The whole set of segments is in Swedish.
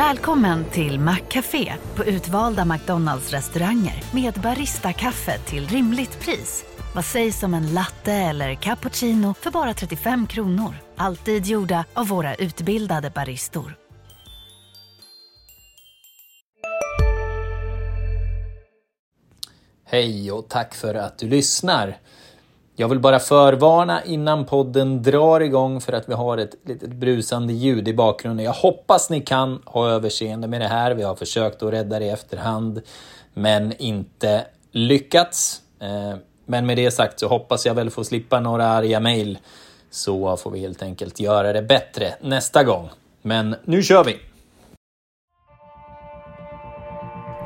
Välkommen till Maccafé på utvalda McDonalds restauranger med Baristakaffe till rimligt pris. Vad sägs om en latte eller cappuccino för bara 35 kronor? Alltid gjorda av våra utbildade baristor. Hej och tack för att du lyssnar. Jag vill bara förvarna innan podden drar igång för att vi har ett litet brusande ljud i bakgrunden. Jag hoppas ni kan ha överseende med det här. Vi har försökt att rädda det i efterhand men inte lyckats. Eh, men med det sagt så hoppas jag väl få slippa några arga mejl så får vi helt enkelt göra det bättre nästa gång. Men nu kör vi!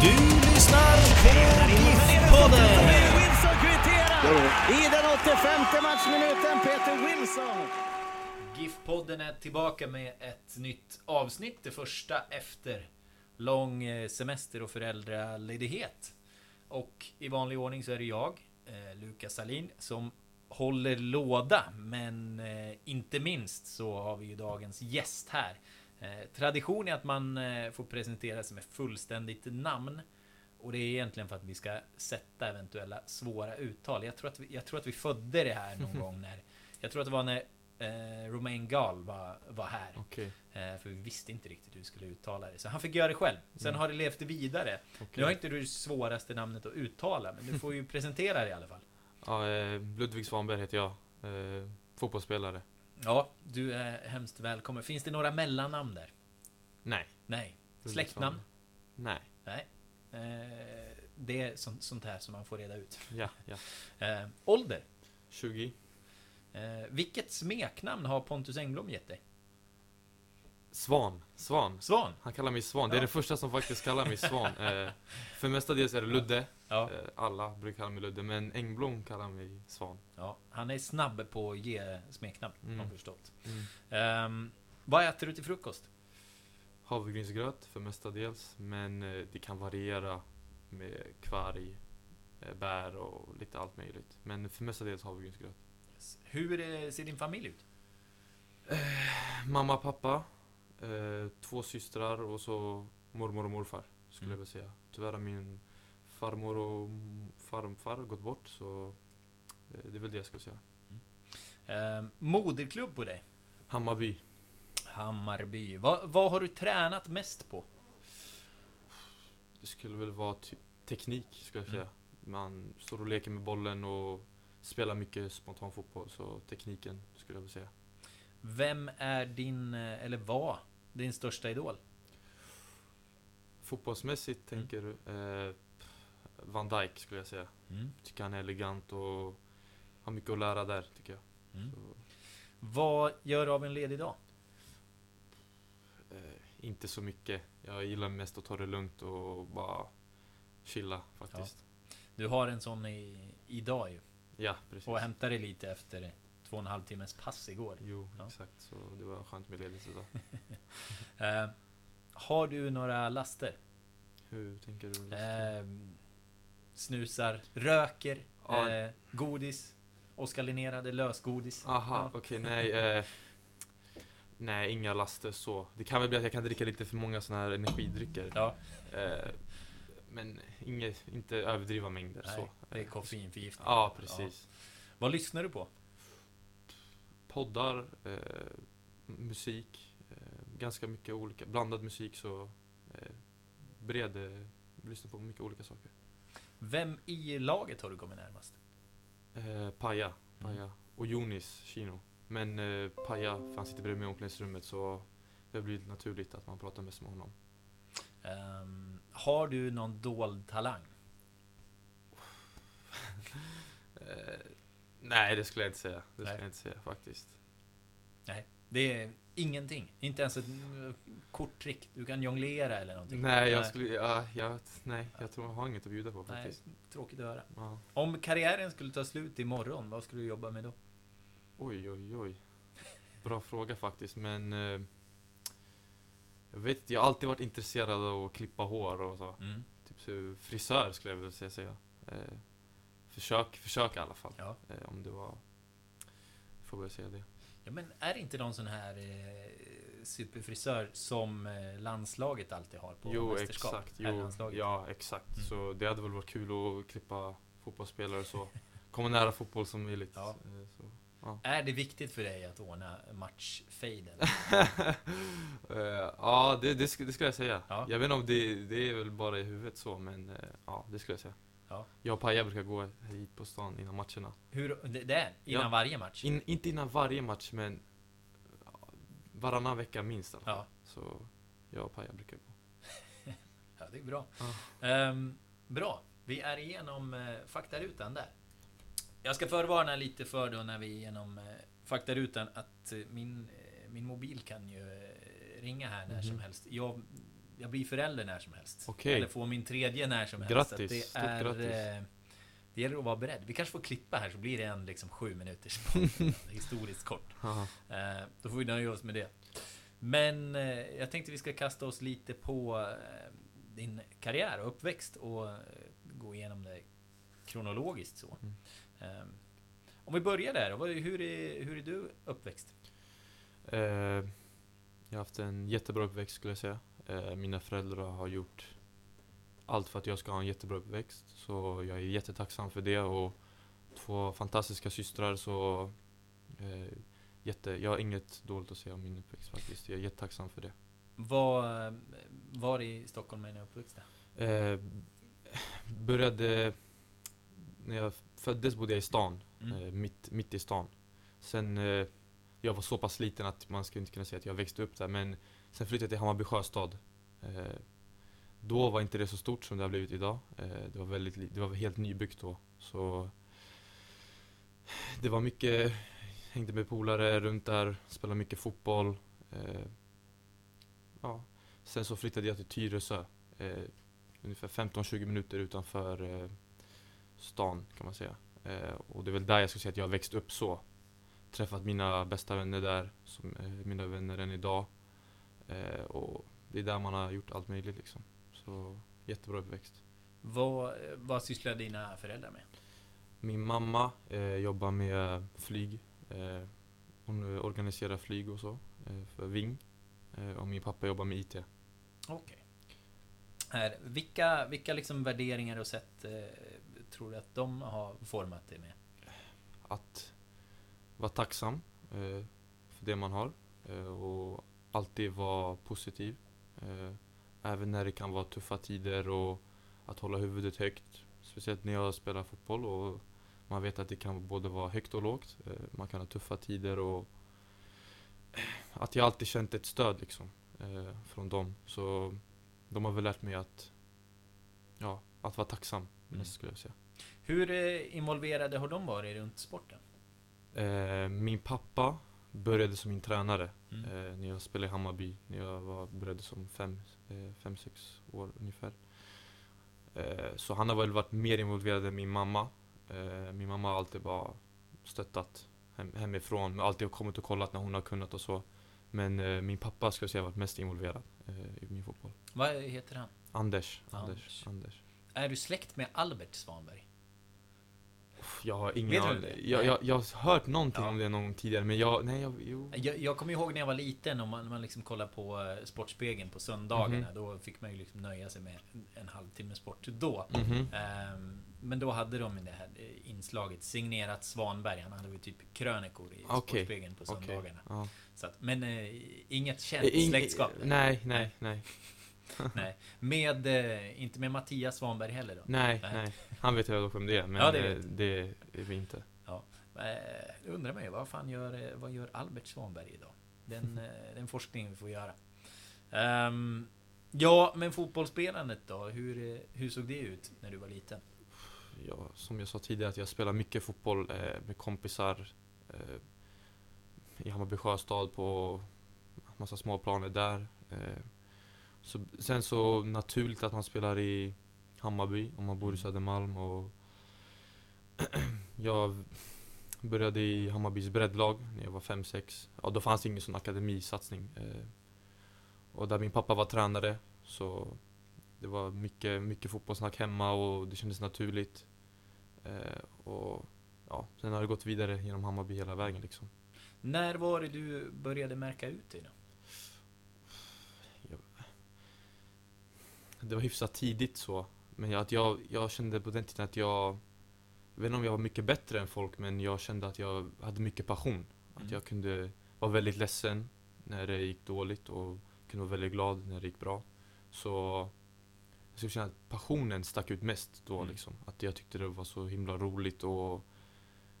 Du lyssnar på GIF-podden! Wilson kvitterar i den 85 matchminuten. Peter Wilson. GIF-podden är tillbaka med ett nytt avsnitt. Det första efter lång eh, semester och föräldraledighet. Och i vanlig ordning så är det jag, eh, Lukas Salin, som håller låda. Men eh, inte minst så har vi ju dagens gäst här. Eh, tradition är att man eh, får presentera sig med fullständigt namn. Och det är egentligen för att vi ska sätta eventuella svåra uttal. Jag tror att vi, jag tror att vi födde det här någon gång när... Jag tror att det var när eh, Romain Gall var, var här. Okej. Eh, för vi visste inte riktigt hur vi skulle uttala det. Så han fick göra det själv. Sen har det levt vidare. Nu har inte du det svåraste namnet att uttala, men du får ju presentera det i alla fall. Ja, eh, Ludvig Svanberg heter jag. Eh, fotbollsspelare. Ja, du är hemskt välkommen. Finns det några mellannamn där? Nej. Nej. Släktnamn? Nej. Nej. Eh, det är sånt, sånt här som man får reda ut. Ja, ja. Eh, ålder? 20. Eh, vilket smeknamn har Pontus Engblom gett dig? Svan. Svan. Svan? Han kallar mig Svan. Det är Ja. det första som faktiskt kallar mig Svan. Eh, för mestadels är det Ludde. Ja. Eh, alla brukar kalla mig Ludde. Men Engblom kallar mig Svan. ja. Han är snabb på att ge smeknamn, har Mm. jag förstått. Mm. Ehm, vad äter du till frukost? Havregrynsgröt för mestadels. Men eh, det kan variera med kvarg, eh, bär och lite allt möjligt. Men för mestadels havregrynsgröt. Hur eh, ser din familj ut? Mamma, pappa, eh, två systrar och så mormor och morfar skulle Mm. jag vilja säga. Tyvärr har min farmor och farfar gått bort så eh, det är väl det jag skulle säga. Ehm, moderklubb på dig? Hammarby. Hammarby. Vad, vad har du tränat mest på? Det skulle väl vara teknik skulle jag Mm. säga. Man står och leker med bollen och spelar mycket spontan fotboll så tekniken skulle jag vilja säga. Vem är din, eh, eller var, din största idol? Fotbollsmässigt Mm. tänker du? Eh, Van Dijk skulle jag säga. Tycker han är elegant och har mycket att lära där tycker jag. Mm. Vad gör du av en ledig dag? Eh, inte så mycket. Jag gillar mest att ta det lugnt och bara chilla faktiskt. Du har en sån i, idag ju. Ja, precis. Och hämtade lite efter två och en halv timmes pass igår. Jo, Ja. exakt. Så det var skönt med ledigt idag. Eh, har du några laster? Hur tänker du? Eh, snusar, röker, Ja. eh, godis, Oskar Linnerade lösgodis. Aha, Ja. okej, nej. Eh, nej, inga laster så. Det kan väl bli att jag kan dricka lite för många såna här energidrycker. Ja, Eh, men inget, inte överdriva mängder nej, så. det är koffeinförgiftning. Ja, precis. Vad lyssnar du på? Poddar, eh, musik, eh, ganska mycket olika, blandad musik så eh, bred, lyssnar på mycket olika saker. Vem i laget har du kommit närmast? Eh, Paja, Paja och Jonis Kino. Men eh, Paja, för han sitter bredvid mig i omklädningsrummet så det har blivit naturligt att man pratar mest med honom. Ehm, har du någon dold talang? Eh, nej, det skulle jag inte säga. Det skulle Nej. jag inte säga faktiskt. Nej, det är Ingenting? Inte ens ett mm, korttrick? Du kan jonglera eller någonting? Nej, jag skulle, ja, jag, nej, jag tror jag har inget att bjuda på Nej, faktiskt. tråkigt att höra. Ja. Om karriären skulle ta slut imorgon, vad skulle du jobba med då? Oj, oj, oj. Bra fråga faktiskt, men eh, jag vet jag har alltid varit intresserad av att klippa hår och så. Mm. Typ så frisör skulle jag vilja säga. Eh, försök, försök i alla fall. Ja. Eh, om det var... Får väl säga det. Ja, men är det inte någon sån här eh, superfrisör som eh, landslaget alltid har på Jo, mästerskap? exakt. Jo, Herrlandslaget. ja, exakt. Mm. Så det hade väl varit kul att klippa fotbollsspelare så. Komma nära fotboll som möjligt. Ja. Eh, Så. Är det viktigt för dig att ordna matchfejden? Eh, ja, det, det, det skulle jag säga. Ja. Jag vet inte om det, det är väl bara i huvudet så, men eh, ja, det skulle jag säga. Ja. Jag och Paja brukar gå hit på stan innan matcherna. Hur, det, det är innan Ja. varje match? In, inte innan varje match, men varannan vecka minst i alla fall. Ja. Så jag och Paja brukar gå. Ja, det är bra. Ja. Ehm, bra. Vi är igenom eh, faktarutan där. Jag ska förvarna lite för då när vi är igenom eh, faktarutan att eh, min, eh, min mobil kan ju ringa här när Mhm. som helst. Jag, jag blir förälder när som helst. Okej. Eller får min tredje när som helst. Grattis. Det Stort är, grattis. eh, Det gäller att vara beredd. Vi kanske får klippa här så blir det en liksom sju minuters historiskt kort. Eh, då får vi nöja oss med det. Men eh, jag tänkte vi ska kasta oss lite på eh, din karriär och uppväxt och gå igenom det kronologiskt så. Mm. Eh, om vi börjar där, vad- hur är, hur är du uppväxt? Jag har haft en jättebra uppväxt skulle jag säga. Eh, mina föräldrar har gjort allt för att jag ska ha en jättebra uppväxt. Så jag är jättetacksam för det och två fantastiska systrar så eh, jätte, jag har inget dåligt att säga om min uppväxt faktiskt. Jag är jättetacksam för det. Var, var i Stockholm är ni uppväxta? Eh, började, när jag föddes bodde jag i stan, Mm. eh, mitt, mitt i stan. Sen, eh, jag var så pass liten att man skulle inte kunna säga att jag växte upp där, men sen flyttade jag till Hammarby sjöstad. Eh, då var inte det så stort som det har blivit idag. Eh, det, var väldigt, det var helt nybyggt då. Så det var mycket, hängde med polare runt där, spelade mycket fotboll. Eh, ja. Sen så flyttade jag till Tyresö. Ungefär 15-20 minuter utanför stan kan man säga. Och det är väl där jag skulle säga att jag har växt upp så. Träffat mina bästa vänner där, som är mina vänner än idag. Eh, och det är där man har gjort allt möjligt liksom. Så jättebra uppväxt. Vad, vad sysslar dina föräldrar med? Min mamma eh, jobbar med flyg. Eh, hon organiserar flyg och så eh, för Ving. Eh, och min pappa jobbar med IT. Okej. Här, Vilka, vilka liksom värderingar och sätt eh, tror du att de har format dig med? att vara tacksam för det man har och alltid vara positiv. Eh, även när det kan vara tuffa tider och att hålla huvudet högt. Speciellt när jag spelar fotboll och man vet att det kan både vara högt och lågt. Eh, man kan ha tuffa tider och att jag alltid känt ett stöd liksom eh, från dem. Så de har väl lärt mig att, ja, att vara tacksam Mm. skulle jag säga. Hur eh, involverade har de varit runt sporten? Eh, min pappa började som min tränare Mm. eh, när jag spelade i Hammarby. När jag var, började som fem, eh, fem, sex år ungefär. Eh, så han har väl varit mer involverad än min mamma. Eh, min mamma har alltid bara stöttat hem, hemifrån. Alltid kommit och kollat när hon har kunnat och så. Men eh, min pappa skulle jag säga har varit mest involverad eh, i min fotboll. Vad heter han? Anders. Anders. Anders. Anders. Är du släkt med Albert Svanberg? Jag har ingen Vet du aning. det? Jag, jag, jag har hört någonting Ja. om det någon gång tidigare men jag, nej jag, jo. Jag, jag kommer ihåg när jag var liten och man, man liksom kollade på eh, Sportspegeln på söndagarna. Mhm. Då fick man ju liksom nöja sig med en, halvtimme sport då. Mhm. Ehm, men då hade de det här eh, inslaget signerat Svanberg. Han hade ju typ krönikor i Okej, Sportspegeln på söndagarna. Ja. Så att, men eh, inget känt Eh, ing- släktskap? Nej, nej, nej. Nej. Med, eh, inte med Mattias Svanberg heller då? Nej, Nej. nej. Han vet jag dock vem det men Ja, det vet det är vi inte. Eh, jag undrar mig, vad fan gör, eh, vad gör Albert Svanberg idag? Den, eh, den forskningen vi får göra. Ehm, ja, men fotbollsspelandet då? Hur, eh, hur såg det ut när du var liten? Ja, som jag sa tidigare, att jag spelar mycket fotboll eh, med kompisar eh, i Hammarby sjöstad på massa små planer där. Så, sen så naturligt att man spelar i Hammarby om man bor i Södermalm och jag började i Hammarbys breddlag när jag var 5-6. Ja, då fanns det ingen sån akademisatsning. Eh, och där min pappa var tränare så det var mycket, mycket fotbollssnack hemma och det kändes naturligt. Eh, och ja, sen har det gått vidare genom Hammarby hela vägen liksom. När var det du började märka ut dig då? Det var hyfsat tidigt så. Men jag, att jag, jag kände på den tiden att jag jag vet inte om jag var mycket bättre än folk, men jag kände att jag hade mycket passion. Att Mm. jag kunde vara väldigt ledsen när det gick dåligt och kunde vara väldigt glad när det gick bra. Så jag skulle känna att passionen stack ut mest då Mm. liksom. Att jag tyckte det var så himla roligt och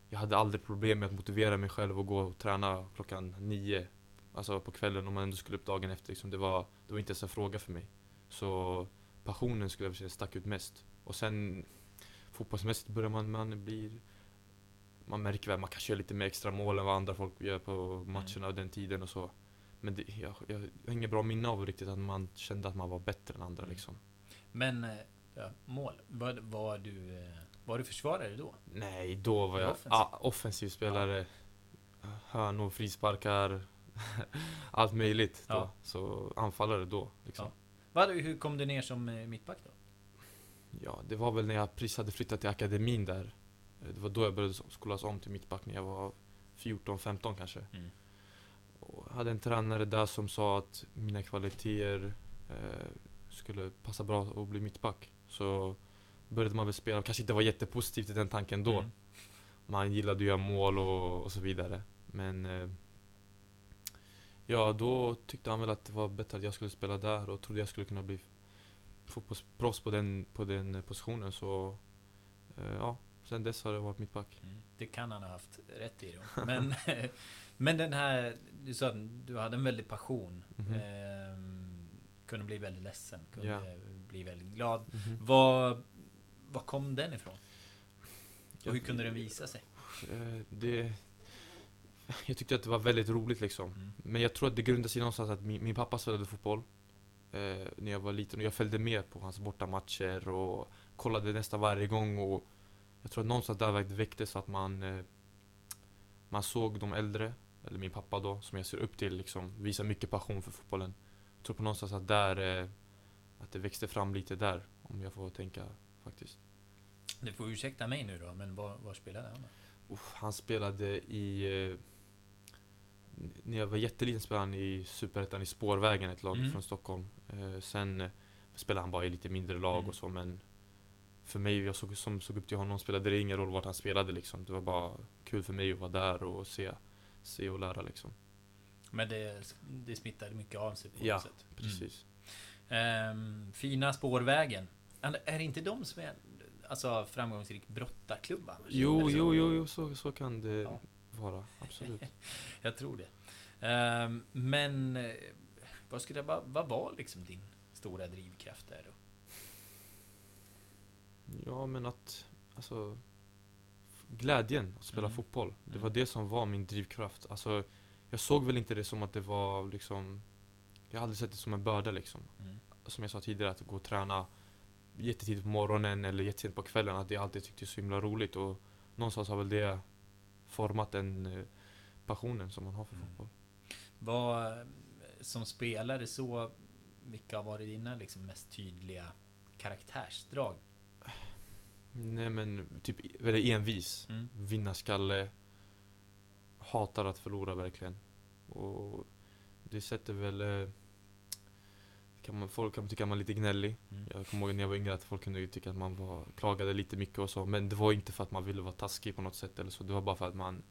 jag hade aldrig problem med att motivera mig själv och gå och träna klockan nio. Alltså på kvällen om man ändå skulle upp dagen efter. Liksom. Det, var, det var inte ens en fråga för mig. Så passionen skulle jag säga stack ut mest. Och sen fotbollsmässigt börjar man, man blir man märker väl, man kanske gör lite mer extra mål än vad andra folk gör på matcherna den tiden och så. Men det, jag, jag, har inget bra minne av riktigt att man kände att man var bättre än andra Mm. liksom. Men, eh, ja, mål. Var, var, du, eh, var du försvarare då? Nej, då var jag Offensiv. ah, offensiv spelare. Hörnor, frisparkar, allt möjligt då. Ja. Så anfallare då liksom. Ja. Vad, hur kom du ner som eh, mittback då? Ja, det var väl när jag precis hade flyttat till akademin där. Eh, Det var då jag började skolas om till mittback när jag var 14-15 kanske. Mm. Och hade en tränare där som sa att mina kvaliteter eh, skulle passa bra att bli mittback. Så började man väl spela, kanske inte var jättepositivt i den tanken då. Mm. Man gillade att göra mål och, och så vidare. Men eh, Ja, då tyckte han väl att det var bättre att jag skulle spela där och trodde jag skulle kunna bli fotbollsproffs på den, på den positionen. Så eh, ja, sen dess har det varit mittback. Mm. Det kan han ha haft rätt i då. Men, men den här, du sa att du hade en väldig passion. Mhm. Ehm, kunde bli väldigt ledsen, kunde Ja. bli väldigt glad. Mhm. Vad, vad kom den ifrån? Och hur kunde den visa sig? Eh, det, jag tyckte att det var väldigt roligt liksom. Mm. Men jag tror att det grundade sig någonstans att min, min pappa spelade fotboll eh, när jag var liten och jag följde med på hans bortamatcher och kollade nästan varje gång och jag tror att någonstans där väcktes att man eh, man såg de äldre, eller min pappa då, som jag ser upp till liksom, visa mycket passion för fotbollen. Jag tror på någonstans att där eh, att det växte fram lite där, om jag får tänka faktiskt. Du får ursäkta mig nu då, men var, var spelade han då? Uff, han spelade i... Eh, när jag var jätteliten spelade han i Superettan i Spårvägen, ett lag Mm. från Stockholm. Eh, sen eh, spelade han bara i lite mindre lag Mm. och så, men för mig, jag såg, som såg upp till honom, spelade det ingen roll vart han spelade liksom. Det var bara kul för mig att vara där och se, se och lära liksom. Men det, det smittade mycket av sig på Ja, något sätt. Precis. Ehm, fina spårvägen. Är det inte de som är alltså, framgångsrik brottarklubb? Jo, jo, jo, jo, så, så kan det Ja. Vara. Absolut. Jag tror det. Ehm, men eh, vad, skulle jag, vad, vad var liksom din stora drivkraft där då? Ja, men att, alltså, glädjen att spela Mm. fotboll. Det Mm. var det som var min drivkraft. Alltså, jag såg väl inte det som att det var liksom, jag har aldrig sett det som en börda liksom. Mm. Som jag sa tidigare, att gå och träna jättetidigt på morgonen eller jättesent på kvällen, att jag alltid tyckte så himla roligt. Och någonstans har väl det format den eh, passionen som man har för Mm. fotboll. Vad, eh, som spelare så, vilka har varit dina liksom mest tydliga karaktärsdrag? Nej men, typ väldigt envis. Mm. vinnarskalle. Hatar att förlora verkligen. Och det sätter väl... Kan man, folk kan tycka att man är lite gnällig. Mm. Jag kommer ihåg när jag var yngre att folk kunde tycka att man var, klagade lite mycket och så. Men det var inte för att man ville vara taskig på något sätt eller så. Det var bara för att man,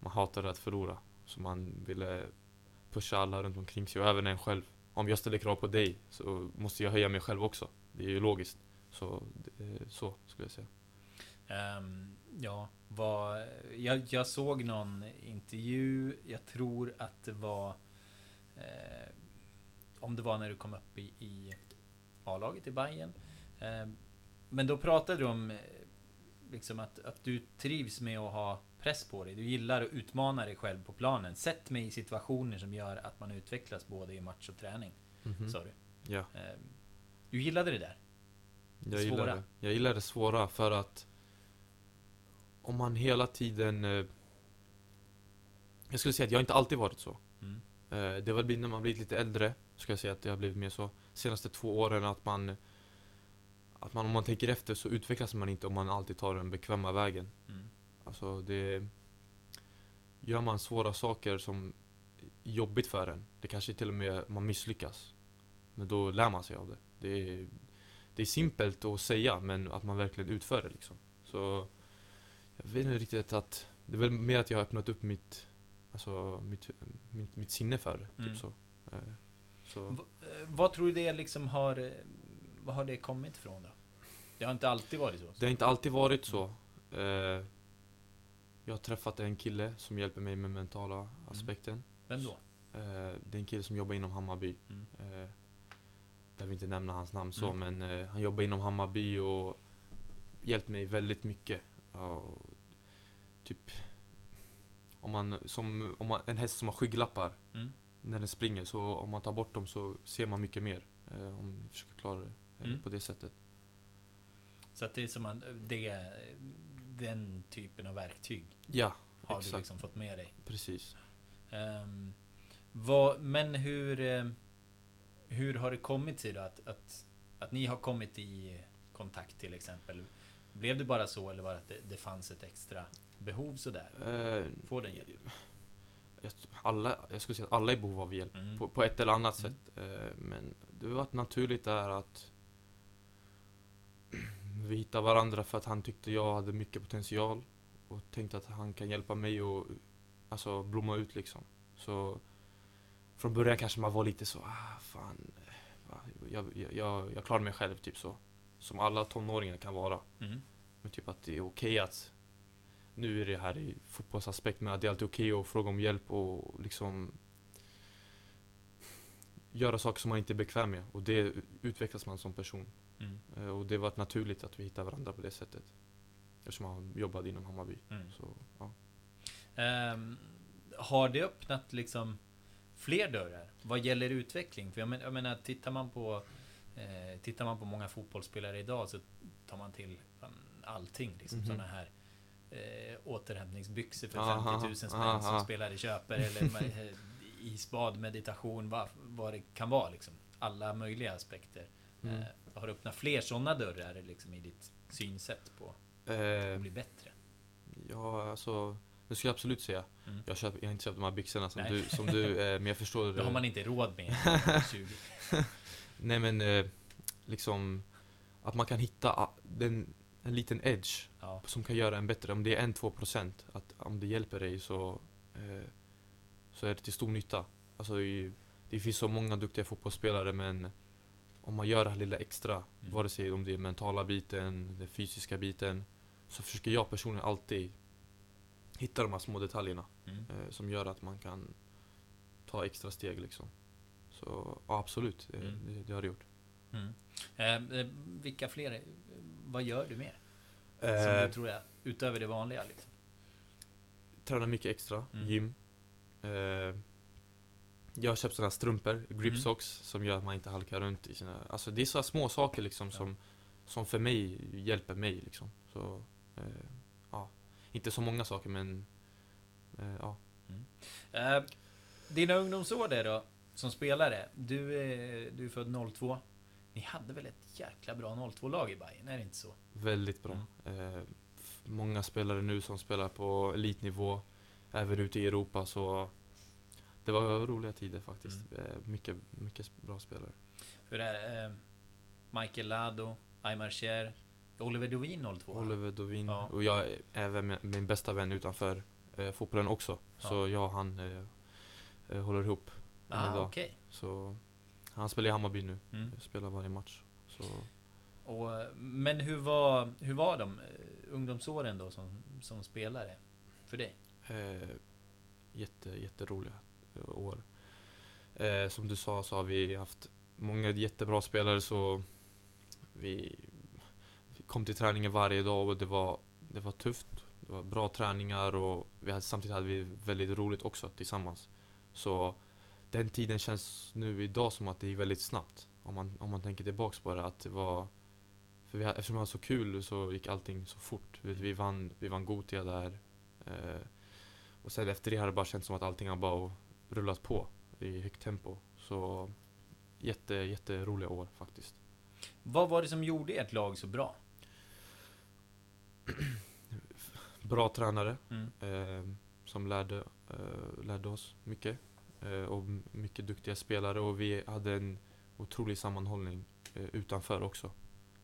man hatade att förlora. Så man ville pusha alla runt omkring sig och även en själv. Om jag ställer krav på dig så måste jag höja mig själv också. Det är ju logiskt. Så, så skulle jag säga. Ehm, ja, vad, jag, jag såg någon intervju, jag tror att det var eh, om det var när du kom upp i, i A-laget i Bayern. Ehm, men då pratade du om eh, liksom att, att du trivs med att ha press på dig. Du gillar att utmana dig själv på planen. Sätt mig i situationer som gör att man utvecklas både i match och träning. Mhm. Sa du. Ja, Eh, Du gillade det där? jag gillar svåra. det. Jag gillar det svåra för att om man hela tiden eh, Jag skulle säga att jag inte alltid varit så. Mm. Eh, Det blivit när man blivit lite äldre, ska jag säga att det har blivit mer så. Senaste två åren att man Att man om man tänker efter så utvecklas man inte om man alltid tar den bekväma vägen. Mm. Alltså det Gör man svåra saker som är jobbigt för en, det kanske till och med man misslyckas. Men då lär man sig av det. Det är, det är simpelt att säga, men att man verkligen utför det liksom. Så jag vet inte riktigt att Det är väl mer att jag har öppnat upp mitt Alltså mitt, mitt, mitt sinne för det, Mm. typ så. Så. Eh, vad tror du det liksom har... eh, Vad har det kommit ifrån då? Det har inte alltid varit så. Det har inte alltid varit så. Eh, jag har träffat en kille som hjälper mig med mentala aspekten. Vem då? Eh, det är en kille som jobbar inom Hammarby. Mm. Eh, behöver inte nämna hans namn så, Mm. men eh, han jobbar inom Hammarby och hjälpt mig väldigt mycket. Ja, typ om man, som, om man, en häst som har skygglappar Mm. När den springer, så om man tar bort dem så ser man mycket mer. Eh, om vi försöker klara det eh, Mm. på det sättet. Så att det är som att det... Den typen av verktyg Ja, har du Exakt. liksom fått med dig. precis. Ehm, vad, men hur... eh, Hur har det kommit sig då att, att, att ni har kommit i kontakt till exempel? Blev det bara så eller var det att det, det fanns ett extra behov sådär? Eh, Få den hjälp? Alla, jag skulle säga att alla är i behov av hjälp. Mm. På, på ett eller annat Mm. sätt. Eh, men det har varit naturligt där att vi hittade varandra för att han tyckte jag hade mycket potential. Och tänkte att han kan hjälpa mig att alltså, blomma ut liksom. Så från början kanske man var lite så, ah, fan. Jag, jag, jag, klarar mig själv, typ så. Som alla tonåringar kan vara. Mm. Men typ att det är okej att Nu är det här i fotbollsaspekt men att det är alltid okej att fråga om hjälp och liksom Göra saker som man inte är bekväm med och det utvecklas man som person. Mm. Eh, Och det varit naturligt att vi hittar varandra på det sättet. Eftersom han jobbade inom Hammarby. Mm. Så, ja. Ehm, har det öppnat liksom fler dörrar vad gäller utveckling? För jag, men, jag menar, tittar man på eh, Tittar man på många fotbollsspelare idag så tar man till allting. Liksom, Mhm. Sådana här eh, återhämtningsbyxor för Aha, 50 000 spänn aha. som spelare köper. Eller eh, isbad, meditation, vad, vad det kan vara. Liksom. Alla möjliga aspekter. Mm. Eh, har det öppnat fler sådana dörrar liksom, i ditt synsätt på Eh, att bli bättre? ja, alltså det skulle jag absolut säga. Mm. Jag, köper, jag har inte köpt de här byxorna som Nej. du, som du eh, men jag förstår Det har man inte råd med. 20. Nej men eh, liksom Att man kan hitta den, en liten edge Ja. som kan göra en bättre. Om det är en, två procent att om det hjälper dig så eh, Så är det till stor nytta. Alltså i, det finns så många duktiga fotbollsspelare men Om man gör det här lilla extra Mm. Vare sig om det är mentala biten, den fysiska biten Så försöker jag personligen alltid Hitta de här små detaljerna Mm. eh, Som gör att man kan Ta extra steg liksom Så ja, absolut, det, Mm. det, det har det gjort Mm. Eh, eh, vilka fler? Vad gör du mer? Som Eh, du tror är utöver det vanliga? Liksom? Tränar mycket extra, Mm. gym. Eh, jag har köpt sådana här strumpor, grip Mm. socks, som gör att man inte halkar runt i sina... Alltså det är så här små saker liksom Ja. som, som för mig hjälper mig liksom. Så, eh, ja. Inte så många saker men, ja. Eh, dina ungdomsår där då, som spelare. Du, är- du är född 02. Ni hade väl ett jäkla bra 02-lag i Bayern, är det inte så? Väldigt bra. Eh, f- många spelare nu som spelar på elitnivå, även ute i Europa så det var roliga tider faktiskt. Mm. Eh, mycket, mycket bra spelare. Det är eh, Michael Lado, Aymar Cher, Oliver Dovin 02. Oliver Dovin. Ja. Och jag är även min bästa vän utanför eh, fotbollen också. Så Ja. jag och han eh, eh, håller ihop ah. Så han spelar i Hammarby nu. Mm. Spelar varje match. Så Och, eh, men hur var, hur var de eh, ungdomsåren då som, som spelare? För dig? eh, jätte, jätteroliga eh, år. Eh, som du sa så har vi haft många jättebra spelare så vi, vi kom till träningen varje dag och det var, det var tufft. Det var bra träningar och vi hade, samtidigt hade vi väldigt roligt också tillsammans. Så den tiden känns nu idag som att det gick väldigt snabbt. Om man, om man tänker tillbaks på det. Att det var, för vi, hade- eftersom det var så kul så gick allting så fort. Vi, vi vann, vi vann Gothia där. Eh, och sen efter det har det bara känts som att allting har bara rullat på i högt tempo. Så jätte, jätteroliga år faktiskt. Vad var det som gjorde ert lag så bra? Bra tränare Mm. eh, som lärde, eh, lärde oss mycket. Eh, och mycket duktiga spelare och vi hade en otrolig sammanhållning eh, utanför också.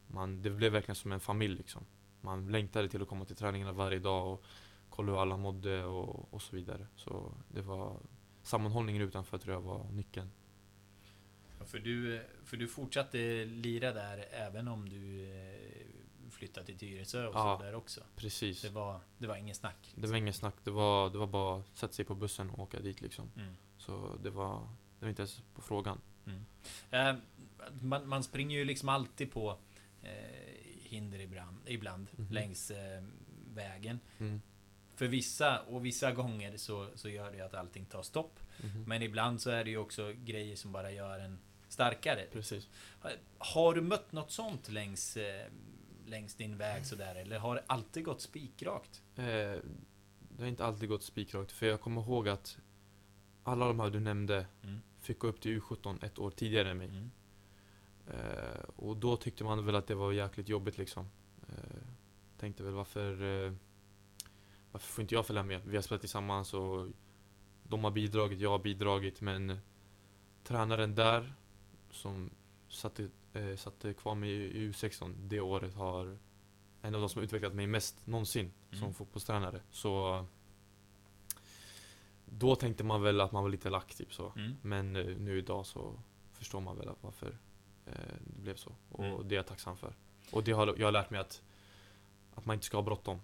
Man, det blev verkligen som en familj liksom. Man längtade till att komma till träningarna varje dag och kolla hur alla mådde och, och så vidare. Så det var sammanhållningen utanför tror jag var nyckeln. För du, för du fortsatte lira där även om du eh, flyttade till Tyresö och Ja. så där också. Precis. Det var, det var inget snack. liksom. Det var inget snack. Det var, det var bara att sätta sig på bussen och åka dit liksom. Mm. Så det var, det var inte ens på frågan. Eh, man, man springer ju liksom alltid på eh, hinder ibland, ibland Mhm. längs eh, vägen. Mm. För vissa, och vissa gånger så, så gör det att allting tar stopp. Mhm. Men ibland så är det ju också grejer som bara gör en starkare. Precis. Har du mött något sånt längs, eh, längs din väg sådär? Eller har det alltid gått spikrakt? Eh, det har inte alltid gått spikrakt. För jag kommer ihåg att alla de här du nämnde Mm. fick gå upp till U17 ett år tidigare än mig. Mm. Eh, och då tyckte man väl att det var jäkligt jobbigt liksom. Eh, tänkte väl varför, eh, varför får inte jag följa med? Vi har spelat tillsammans och de har bidragit, jag har bidragit. Men tränaren där som satte, eh, satte kvar mig i U16 det året har en av de som utvecklat mig mest någonsin Mm. som fotbollstränare. Så då tänkte man väl att man var lite lack typ så. Mm. Men eh, nu idag så förstår man väl att varför eh, det blev så. Och Mm. det är jag tacksam för. Och det har jag har lärt mig att, att man inte ska ha bråttom.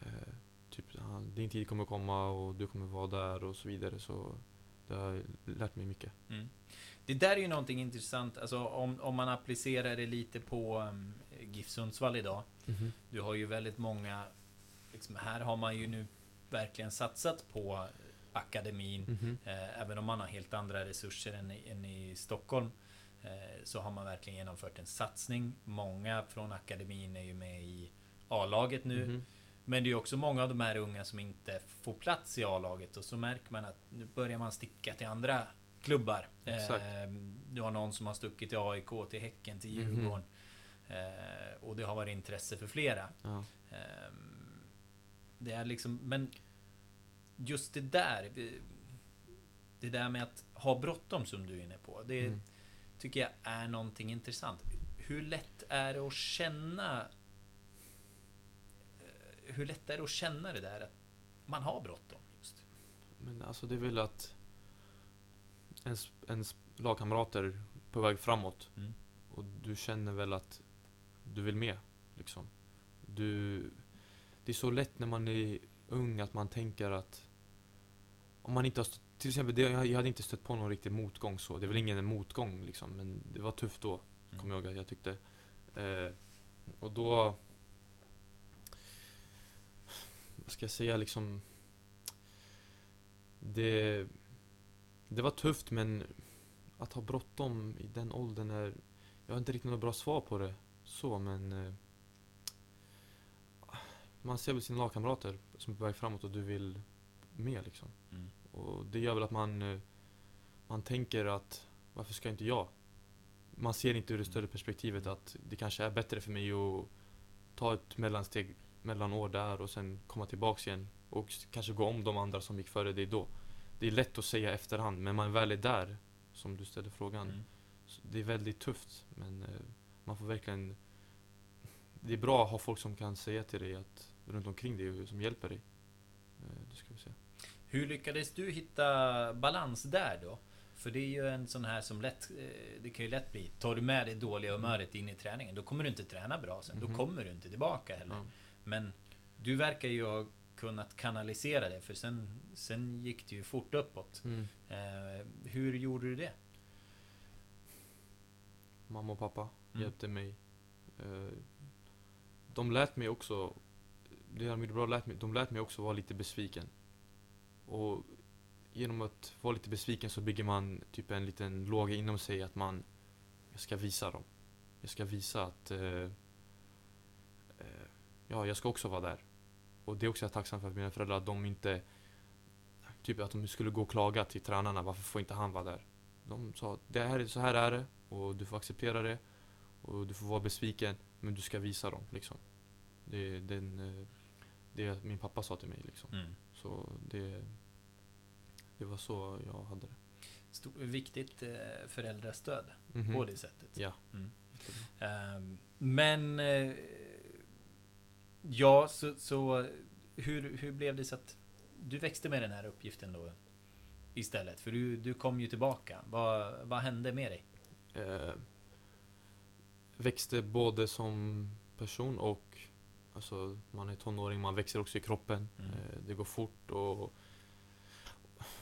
Eh, typ, ja, din tid kommer komma och du kommer vara där och så vidare. Så det har lärt mig mycket. Mm. Det där är ju någonting intressant, alltså om, om man applicerar det lite på um, GIF Sundsvall idag. Du har ju väldigt många, liksom, här har man ju nu verkligen satsat på akademin. Mhm. Eh, även om man har helt andra resurser än i, än i Stockholm. Eh, så har man verkligen genomfört en satsning. Många från akademin är ju med i A-laget nu. Mhm. Men det är också många av de här unga som inte får plats i A-laget och så märker man att nu börjar man sticka till andra klubbar. Exakt. Eh, du har någon som har stuckit till AIK, till Häcken, till Mhm. Djurgården. Eh, och det har varit intresse för flera. Ja. Ehm, Det är liksom, men just det där. det- Det där med att ha bråttom som du är inne på. Det Mm. tycker jag är någonting intressant. Hur lätt är det att känna eh, Hur lätt är det att känna det där att man har bråttom? Just. Men alltså det är väl att ens, ens lagkamrater är på väg framåt. Mm. Och du känner väl att du vill med. Liksom. Du, det är så lätt när man är ung att man tänker att om man inte har stått, till exempel, det, jag jag hade inte stött på någon riktig motgång så. Det är väl ingen motgång liksom, men det var tufft då. Mm. Kommer jag ihåg att jag tyckte. Eh, och då... Vad ska jag säga liksom... Det... Det var tufft men att ha bråttom i den åldern är... Jag har inte riktigt något bra svar på det så men... Eh, man ser väl sina lagkamrater som är på väg framåt och du vill med liksom. Mm. Och det gör väl att man... eh, Man tänker att varför ska inte jag? Man ser inte ur det större perspektivet att det kanske är bättre för mig att ta ett mellansteg, mellanår där och sen komma tillbaks igen och kanske gå om de andra som gick före dig då. Det är lätt att säga efterhand, men man väl är där, som du ställde frågan. Mm. Det är väldigt tufft, men eh, man får verkligen... Det är bra att ha folk som kan säga till dig att runt omkring dig som hjälper dig. Eh, det ska vi se. Hur lyckades du hitta balans där då? För det är ju en sån här som lätt... eh, Det kan ju lätt bli... Tar du med det dåliga humöret in i träningen, då kommer du inte träna bra sen. Då Mhm. kommer du inte tillbaka heller. Ja. Men du verkar ju ha kunnat kanalisera det, för sen, sen gick det ju fort uppåt. Mm. Eh, hur gjorde du det? Mamma och pappa Mm. hjälpte mig. Eh, de lät mig också det de gjorde bra, lät mig, de lät mig också vara lite besviken. Och genom att vara lite besviken så bygger man typ en liten låga inom sig att man, jag ska visa dem. Jag ska visa att, eh, eh ja, jag ska också vara där. Och det är också jag tacksam för att mina föräldrar, att de inte, typ att de skulle gå och klaga till tränarna, varför får inte han vara där? De sa, det här, så här är det, och du får acceptera det. Och du får vara besviken, men du ska visa dem liksom. Det är den, eh, det min pappa sa till mig liksom. Mm. Så det, det var så jag hade det. Stor, viktigt eh, föräldrastöd Mhm. på det sättet. Ja. Mm. Ehm, men eh, ja, så, så hur, hur blev det så att du växte med den här uppgiften då istället? För du, du kom ju tillbaka. Vad, vad hände med dig? Eh, växte både som person och Alltså man är tonåring, man växer också i kroppen. Mm. Eh, det går fort och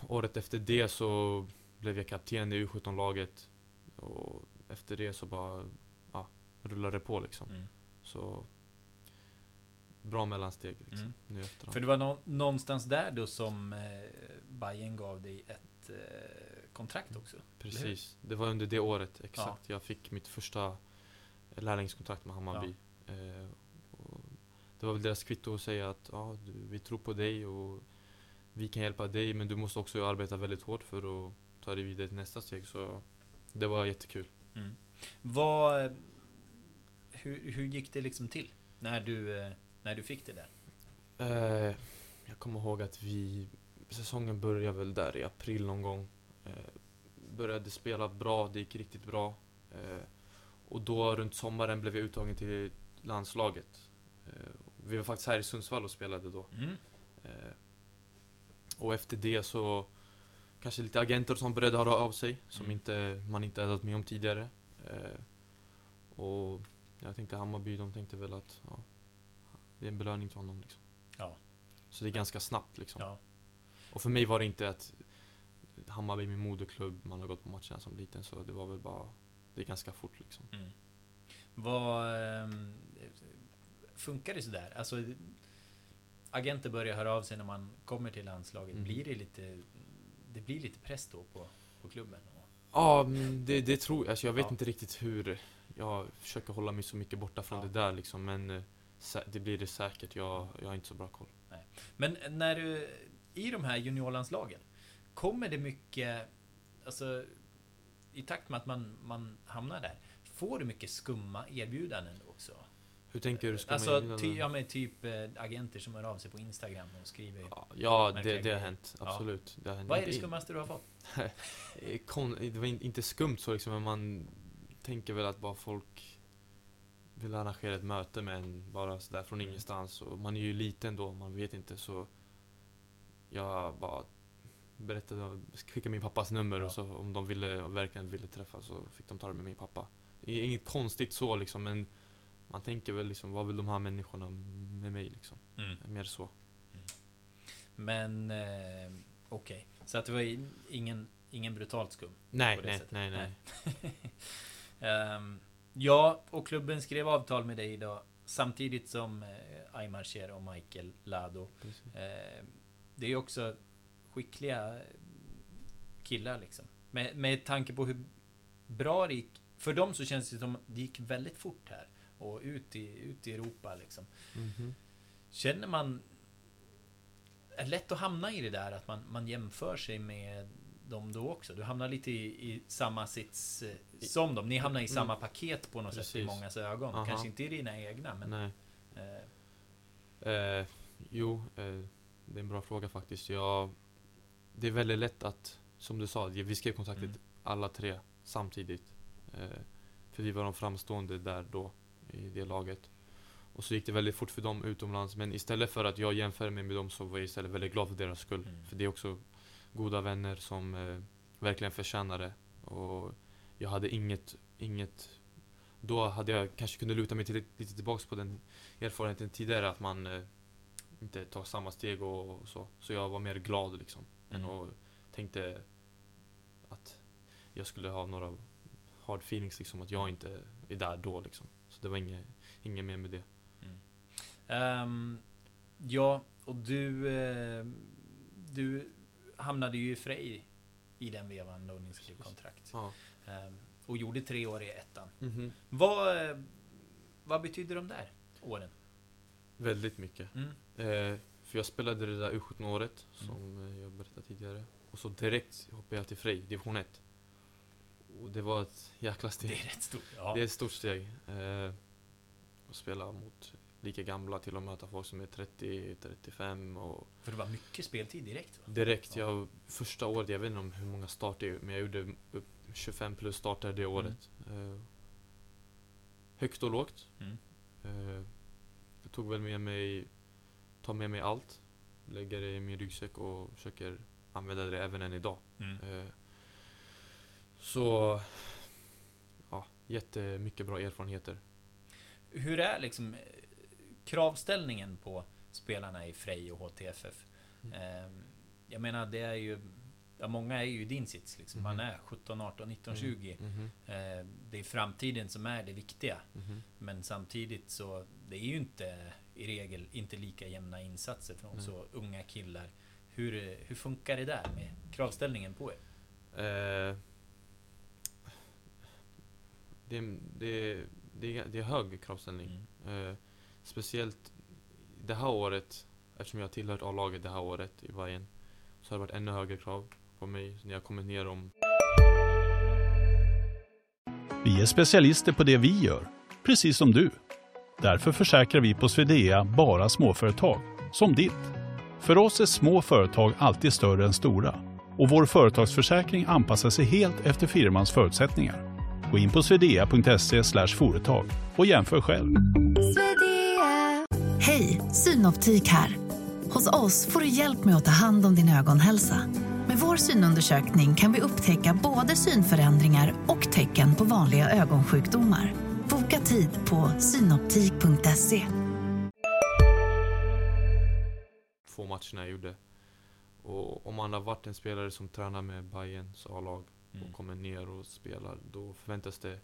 Året efter det så blev jag kapten i U17-laget. Och efter det så bara ja, rullade det på liksom. Mm. Så Bra mellansteg liksom, Mm. nu i efterhand. För det var nå- någonstans där då som eh, Bayern gav dig ett eh, kontrakt också. Precis, det var under det året exakt. Jag fick mitt första lärlingskontrakt med Hammarby. Eh, och det var väl deras kvitto att säga att ja, vi tror på dig och vi kan hjälpa dig men du måste också arbeta väldigt hårt för att ta dig vidare till nästa steg. Så det var jättekul. Mm. Vad, hur, hur gick det liksom till? När du, eh, när du fick det där? Eh, jag kommer ihåg att vi, säsongen började väl där i april någon gång. Eh, började spela bra, det gick riktigt bra. Eh, och då runt sommaren blev jag uttagen till landslaget. Vi var faktiskt här i Sundsvall och spelade då. Mm. Eh, och efter det så kanske lite agenter som började höra av sig som Mm. inte, man inte hade varit med om tidigare. Eh, och jag tänkte Hammarby, de tänkte väl att ja, det är en belöning till honom. Liksom. Ja. Så det är ganska snabbt liksom. Ja. Och för mig var det inte att Hammarby är min moderklubb, man har gått på matcherna som liten, så det var väl bara, det är ganska fort liksom. Mm. Vad... funkar det sådär? Alltså... Agenter börjar höra av sig när man kommer till landslaget. Mm. Blir det lite... Det blir lite press då på, på klubben? Ja, men det, det tror jag. Alltså jag vet Ja. inte riktigt hur. Jag försöker hålla mig så mycket borta från Ja. det där liksom, men eh, det blir det säkert. Jag, jag har inte så bra koll. Men när du... I de här juniorlandslagen. Kommer det mycket... Alltså... I takt med att man, man hamnar där. Får du mycket skumma erbjudanden? Hur tänker du? Ska alltså, man ty, ja, men typ eh, agenter som hör av sig på Instagram och skriver... Ja, ja det, det har hänt. Ja. Absolut. Det har hänt. Vad är det skummaste du har fått? Eh, det var in, inte skumt så liksom, men man tänker väl att bara folk vill arrangera ett möte med en bara sådär från Mm. ingenstans. Och man är ju liten då, man vet inte så jag bara berättade, skickade min pappas nummer Ja. och så om de ville, verkligen ville träffas så fick de ta det med min pappa. Inget konstigt så liksom, men man tänker väl liksom, vad vill de här människorna med mig liksom? Mm. Mer så. Men... Eh, Okej. Så att det var ingen, ingen brutalt skum? Nej, På det nej, sättet. nej, nej. Ehm, ja, och klubben skrev avtal med dig då. Samtidigt som eh, Aymar Cher och Michael Lado. Eh, det är också skickliga killar liksom. Med, med tanke på hur bra det gick. För dem så känns det som det gick väldigt fort här. Och ut i, ut i Europa liksom. Mhm. Känner man... Är det lätt att hamna i det där att man, man jämför sig med dem då också? Du hamnar lite i, i samma sits eh, som dem. Ni hamnar i Mm. samma paket på något sätt i Precis. mångas ögon. Aha. Kanske inte i dina egna, men... Nej. Eh, Eh, jo, eh, det är en bra fråga faktiskt. Jag, det är väldigt lätt att, som du sa, vi skrev kontraktet Mm. alla tre samtidigt. Eh, för vi var de framstående där då, i det laget. Och så gick det väldigt fort för dem utomlands. Men istället för att jag jämför mig med dem så var jag istället väldigt glad för deras skull. Mm. För det är också goda vänner som eh, verkligen förtjänar det. Och jag hade inget, inget då hade jag kanske kunnat luta mig till, lite tillbaks på den erfarenheten tidigare att man eh, inte tar samma steg och, och så. Så jag var mer glad liksom. Än Mm. och tänkte att jag skulle ha några hard feelings liksom att jag inte är där då liksom. Så det var inget, inget mer med det. Ehm, Ja, och du... Eh, du hamnade ju i Frej i den vevan då ni skrev kontrakt. Ja. Eh, och gjorde tre år i ettan. Mhm. Vad, eh, vad betyder de där åren? Väldigt mycket. Mm. Eh, för jag spelade det där U17-året, som eh, jag berättade tidigare. Och så direkt hoppade jag till Frej, division 1. Och det var ett jäkla steg. Det är rätt stort. Ja. Det är ett stort steg. Eh, att spela mot lika gamla till att möta folk som är 30-35 och För det var mycket speltid direkt va? direkt. Jag, första året, jag vet inte om hur många starter, men jag gjorde upp 25 plus starter det året. Eh, högt och lågt. Mm. Eh, jag tog väl med mig, tar med mig allt, lägger det i min ryggsäck och försöker använda det även än idag. Mm. Eh, så, ja, jättemycket bra erfarenheter. Hur är liksom eh, kravställningen på spelarna i Frej och HTFF? Eh, jag menar, det är ju... Ja, många är ju i din sits liksom. Man Mhm. är 17, 18, 19, 20. Mhm, Eh, det är framtiden som är det viktiga. mhm. Men samtidigt så, det är ju inte i regel inte lika jämna insatser från så unga killar. Hur, hur funkar det där med kravställningen på er? Eh, det, det, det, det är hög kravställning. Mm. Eh, speciellt det här året, eftersom jag har tillhört A-laget det här året i Bayern så har det varit ännu högre krav på mig när jag kommit ner om Vi är specialister på det vi gör, precis som du. Därför försäkrar vi på Swedea bara småföretag, som ditt. För oss är små företag alltid större än stora och vår företagsförsäkring anpassar sig helt efter firmans förutsättningar. Gå in på swedea.se företag och jämför själv. Hej, Synoptik här. Hos oss får du hjälp med att ta hand om din ögonhälsa. Med vår synundersökning kan vi upptäcka både synförändringar och tecken på vanliga ögonsjukdomar. Boka tid på synoptik.se. två matcherna jag gjorde. Och om man har varit en spelare som tränar med Bayerns A-lag Mm. och kommer ner och spelar, då förväntas det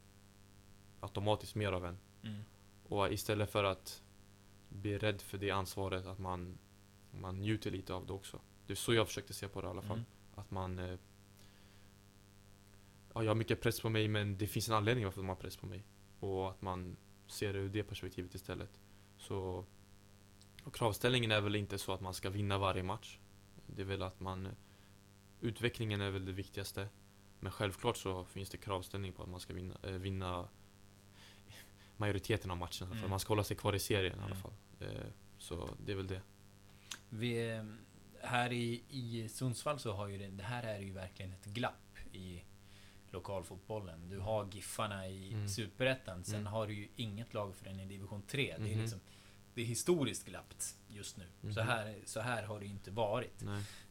automatiskt mer av en. Mm. Och istället för att bli rädd för det ansvaret, att man, man njuter lite av det också. Det är så jag försökte se på det i alla fall. Mm. Att man... Eh, ja, jag har mycket press på mig, men det finns en anledning varför de har press på mig. Och att man ser det ur det perspektivet istället. Så... Och kravställningen är väl inte så att man ska vinna varje match. Det är väl att man... Utvecklingen är väl det viktigaste. Men självklart så finns det kravställning på att man ska vinna, eh, vinna majoriteten av matcherna. För Mm. att man ska hålla sig kvar i serien i alla Mm. fall. Eh, så det är väl det. Vi, eh, här i, i Sundsvall så har ju det, det här är ju verkligen ett glapp i lokalfotbollen. Du har Giffarna i Mm. Superettan, sen Mm. har du ju inget lag förrän i division 3. Det är Mhm. liksom det är historiskt glappt just nu. Så, Mhm. här, så här har det inte varit.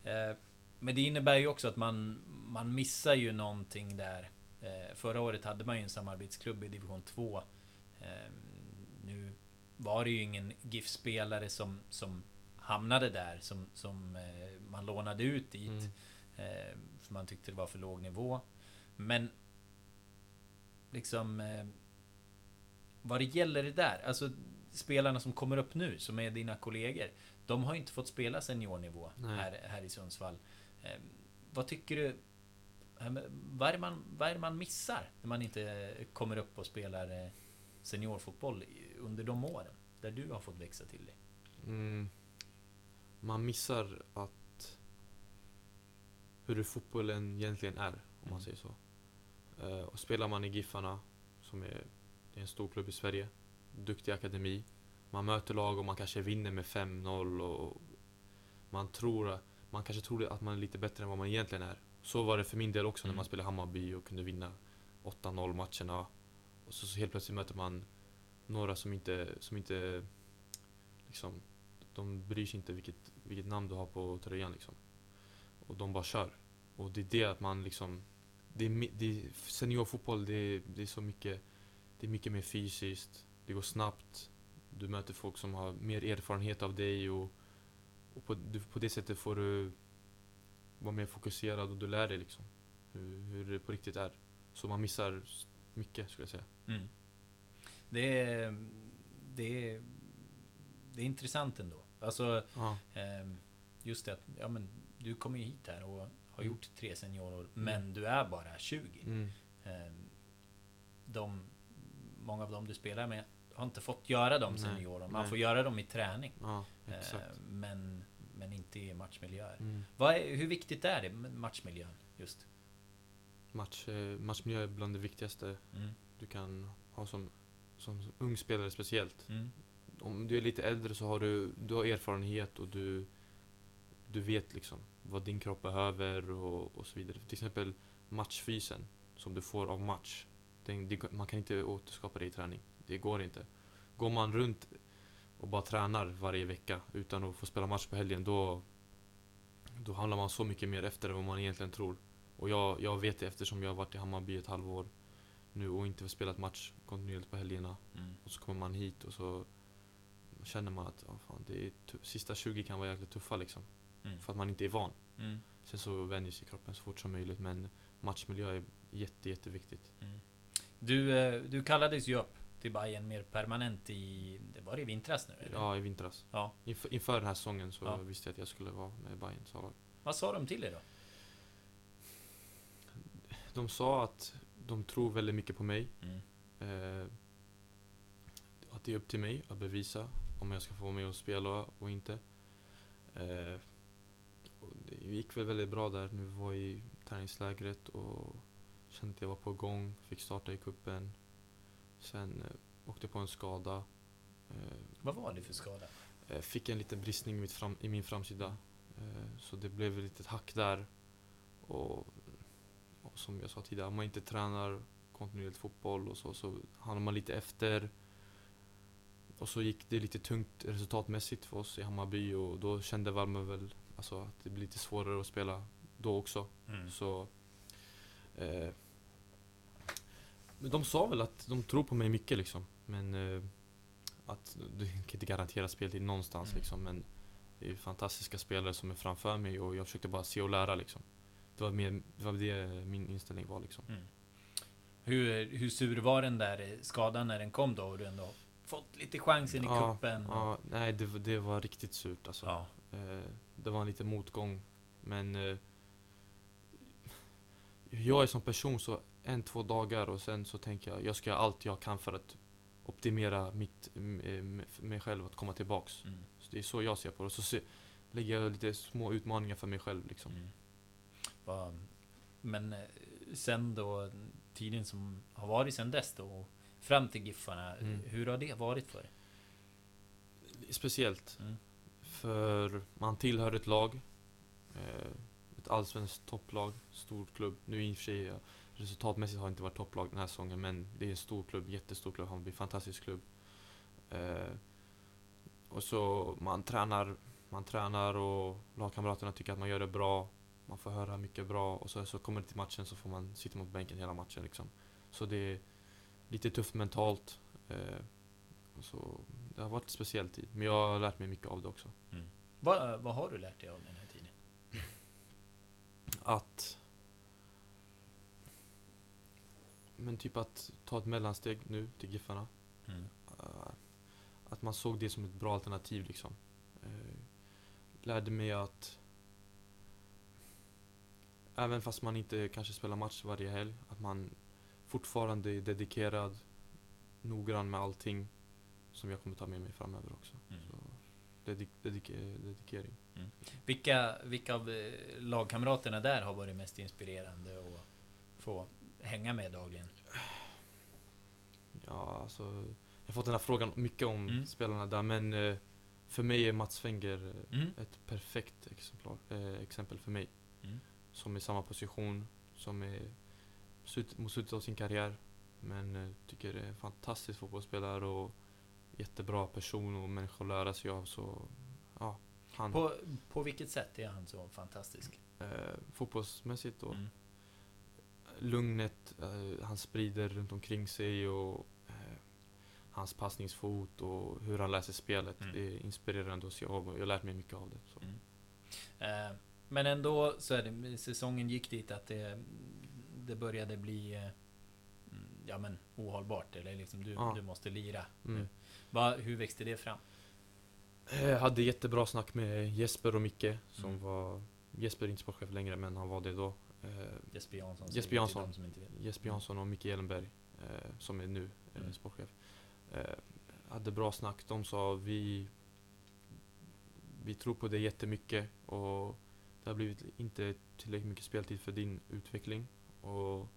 Eh, Men det innebär ju också att man, man missar ju någonting där. Eh, Förra året hade man ju en samarbetsklubb i division 2. Eh, Nu var det ju ingen GIF-spelare som, som hamnade där, som, som eh, man lånade ut dit. Mm. Eh, För man tyckte det var för låg nivå. Men liksom eh, vad det gäller det där, alltså spelarna som kommer upp nu, som är dina kollegor. De har inte fått spela seniornivå Nej. här, här i Sundsvall. Eh, vad tycker du? Vad är, man, vad är det man missar när man inte kommer upp och spelar eh, seniorfotboll under de åren? Där du har fått växa till dig. Mm. Man missar att hur fotbollen egentligen är, om man Mm. säger så. Eh, och spelar man i Giffarna, som är, en stor klubb i Sverige, duktig akademi. Man möter lag och man kanske vinner med 5-0 och man tror, man kanske tror att man är lite bättre än vad man egentligen är. Så var det för min del också när Mm. man spelade Hammarby och kunde vinna 8-0 matcherna. Och så, så helt plötsligt möter man några som inte, som inte liksom, de bryr sig inte vilket, vilket namn du har på tröjan liksom. Och de bara kör. Och det är det att man liksom, det är, det är seniorfotboll, det är, det är så mycket, det är mycket mer fysiskt, det går snabbt, du möter folk som har mer erfarenhet av dig och, och på, du, på det sättet får du vara mer fokuserad och du lär dig liksom hur, hur det på riktigt är. Så man missar mycket skulle jag säga. Mm. Det är, det är... Det är intressant ändå. Alltså, Ja. ehm, just det att, ja men du kommer ju hit här och har Mm. gjort tre seniorår, men du är bara 20. Mm. Ehm, de, många av dem du spelar med har inte fått göra de Nej, seniorerna. Man nej. får göra dem i träning. Ja. Ehm, men, men inte i matchmiljöer. Mm. Är, hur viktigt är det med matchmiljön? Just. Match, eh, matchmiljö är bland det viktigaste Mm. du kan ha som, som ung spelare speciellt. Mm. Om du är lite äldre så har du, du har erfarenhet och du, du vet liksom vad din kropp behöver och, och så vidare. Till exempel matchfysen som du får av match. Den, man kan inte återskapa det i träning. Det går inte. Går man runt och bara tränar varje vecka utan att få spela match på helgen då, då hamnar man så mycket mer efter än vad man egentligen tror. Och jag, jag vet det eftersom jag har varit i Hammarby ett halvår nu och inte spelat match kontinuerligt på helgerna. Mm. Och så kommer man hit och så känner man att ja, fan, det är sista 20 kan vara jäkligt tuffa liksom. Mm. För att man inte är van. Mm. Sen så vänjer sig kroppen så fort som möjligt men matchmiljö är jätte, jätteviktigt. Mm. Du, eh, du kallades ju upp till Bayern mer permanent i... Det var i vintras nu? Eller? Ja, i vintras. Ja. Inför, inför den här säsongen så Ja. visste jag att jag skulle vara med Bayern sa Vad sa de till dig då? De sa att de tror väldigt mycket på mig. Mm. Eh, att det är upp till mig att bevisa om jag ska få vara med och spela och inte. Eh, och det gick väl väldigt bra där vi var i träningslägret och kände att jag var på gång, fick starta i kuppen. Sen eh, åkte jag på en skada. Eh, Vad var det för skada? Eh, Fick en liten bristning i, mitt fram, i min framsida. Så det blev ett litet hack där. Och, och som jag sa tidigare, om man inte tränar kontinuerligt fotboll och så, så hamnar man lite efter. Och så gick det lite tungt resultatmässigt för oss i Hammarby och då kände Valme väl alltså, att det blir lite svårare att spela då också. Mm. Så... Eh, men de sa väl att de tror på mig mycket liksom. Men eh, att du kan inte garantera speltid någonstans Mm. liksom. Men det är fantastiska spelare som är framför mig och jag försökte bara se och lära liksom. Det var, mer, det, var det min inställning var liksom. Mm. Hur, hur sur var den där skadan när den kom då? Och du ändå fått lite chansen i Ja, kuppen? Ja, nej det, var- det var riktigt surt alltså. ja. Eh, det var en liten motgång. Men eh, jag är som person så en, två dagar och sen så tänker jag jag ska göra allt jag kan för att optimera mitt, m- mig själv att komma tillbaks. Mm. Så det är så jag ser på det. Så se, lägger jag lite små utmaningar för mig själv liksom. Mm. Men eh, sen då, tiden som har varit sen dess då, och fram till Giffarna, Mm. hur har det varit för dig? Speciellt. Mm. För man tillhör ett lag. Eh, ett allsvenskt topplag. Stor klubb. Nu i och för sig eh, resultatmässigt har det inte varit topplag den här säsongen. Men det är en stor klubb. Jättestor klubb. Hammarby. Fantastisk klubb. Eh, och så man tränar. Man tränar och lagkamraterna tycker att man gör det bra. Man får höra mycket bra. Och så, så kommer det till matchen så får man sitta mot bänken hela matchen liksom. Så det är lite tufft mentalt. Eh, och så det har varit en speciell tid. Men jag har lärt mig mycket av det också. Vad, vad har du lärt dig av den här tiden? Att... Men typ att ta ett mellansteg nu till Giffarna. Mm. Eh, att man såg det som ett bra alternativ liksom. Eh, lärde mig att även fast man inte kanske spelar match varje helg, att man fortfarande är dedikerad, noggrann med allting som jag kommer ta med mig framöver också. Mm. Så, dedik dedik- dedikering. Vilka, vilka av eh, lagkamraterna där har varit mest inspirerande att få hänga med dagligen? Ja, alltså, jag har fått den här frågan mycket om Mm. spelarna där, men eh, för mig är Mats Wenger eh, Mm. ett perfekt exemplar, eh, exempel för mig. Mm. Som är i samma position, som är slut, mot slutet av sin karriär. Men eh, tycker det är en fantastisk fotbollsspelare och jättebra person och människa att lära sig av. Så ja, han På, på vilket sätt är han så fantastisk? eh, fotbollsmässigt och Mm. Lugnet eh, han sprider runt omkring sig och eh, hans passningsfot och hur han läser spelet. Mm. Det är inspirerande att se av och jag har lärt mig mycket av det. Så. Mm. Eh, Men ändå så är det, säsongen gick dit att det, det började bli eh, mm, ja, men ohållbart. Eller liksom du, Ja. du måste lira. Mm. Va, hur växte det fram? Jag hade jättebra snack med Jesper och Micke som Mm. var Jesper är inte sportchef längre men han var det då. Eh, Jesper Jansson. Jesper Jansson. de som inte vet. Jesper Jansson och Micke Ellenberg eh, som är nu Mm. sportchef. Eh, hade bra snack. De sa vi vi tror på det jättemycket och det har blivit inte tillräckligt mycket speltid för din utveckling. Och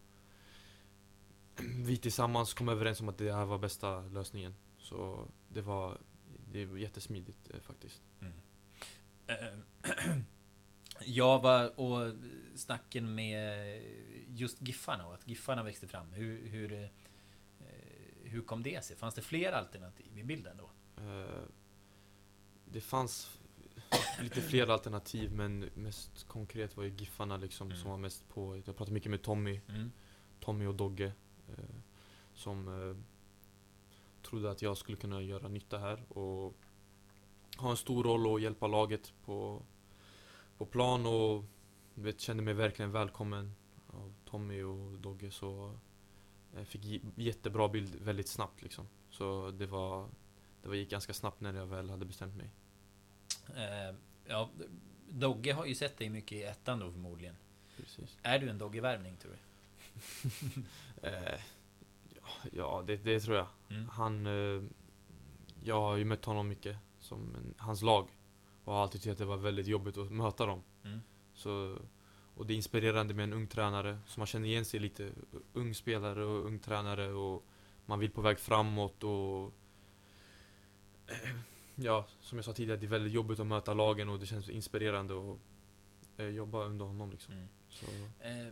vi tillsammans kom överens om att det här var bästa lösningen. Så det var, det var jättesmidigt eh, faktiskt. Jag var och snacken med just Giffarna och att Giffarna växte fram. Hur, hur, eh, hur kom det sig? Fanns det fler alternativ i bilden då? Eh, det fanns lite fler alternativ men mest konkret var ju Giffarna liksom Mm. som var mest på. Jag pratade mycket med Tommy, Mm. Tommy och Dogge. Eh, som eh, trodde att jag skulle kunna göra nytta här och ha en stor roll och hjälpa laget på, på plan och vet, kände mig verkligen välkommen av Tommy och Dogge så jag fick j- jättebra bild väldigt snabbt liksom. Så det var det var, gick ganska snabbt när jag väl hade bestämt mig. Eh, ja, Dogge har ju sett dig mycket i ettan då förmodligen. Precis. Är du en Dogge-värvning tror du? Eh, ja, ja det, det tror jag. Mm. Han... Eh, jag har ju mött honom mycket, som en, hans lag. Och har alltid tyckt att det var väldigt jobbigt att möta dem. Mm. Så, och det är inspirerande med en ung tränare, så man känner igen sig lite. Ung spelare och ung tränare och man vill på väg framåt och... Ja, som jag sa tidigare, det är väldigt jobbigt att möta lagen och det känns inspirerande att eh, jobba under honom liksom. Mm. Så, Eh,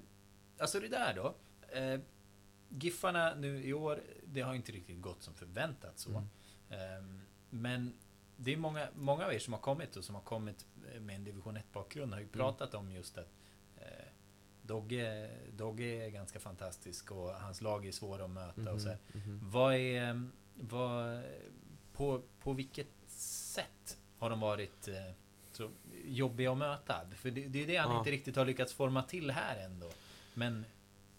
alltså det där då. Eh, Giffarna nu i år, det har inte riktigt gått som förväntat så. Mm. Ehm, men det är många, många av er som har kommit och som har kommit med en division 1 bakgrund har Mm. ju pratat om just att eh, Dogge, Dogge är ganska fantastisk och hans lag är svåra att möta och så här. mhm, mhm. Vad är... Vad, på, på vilket sätt har de varit eh, så jobbiga att möta? För det, det är det han Ja. inte riktigt har lyckats forma till här ändå. Men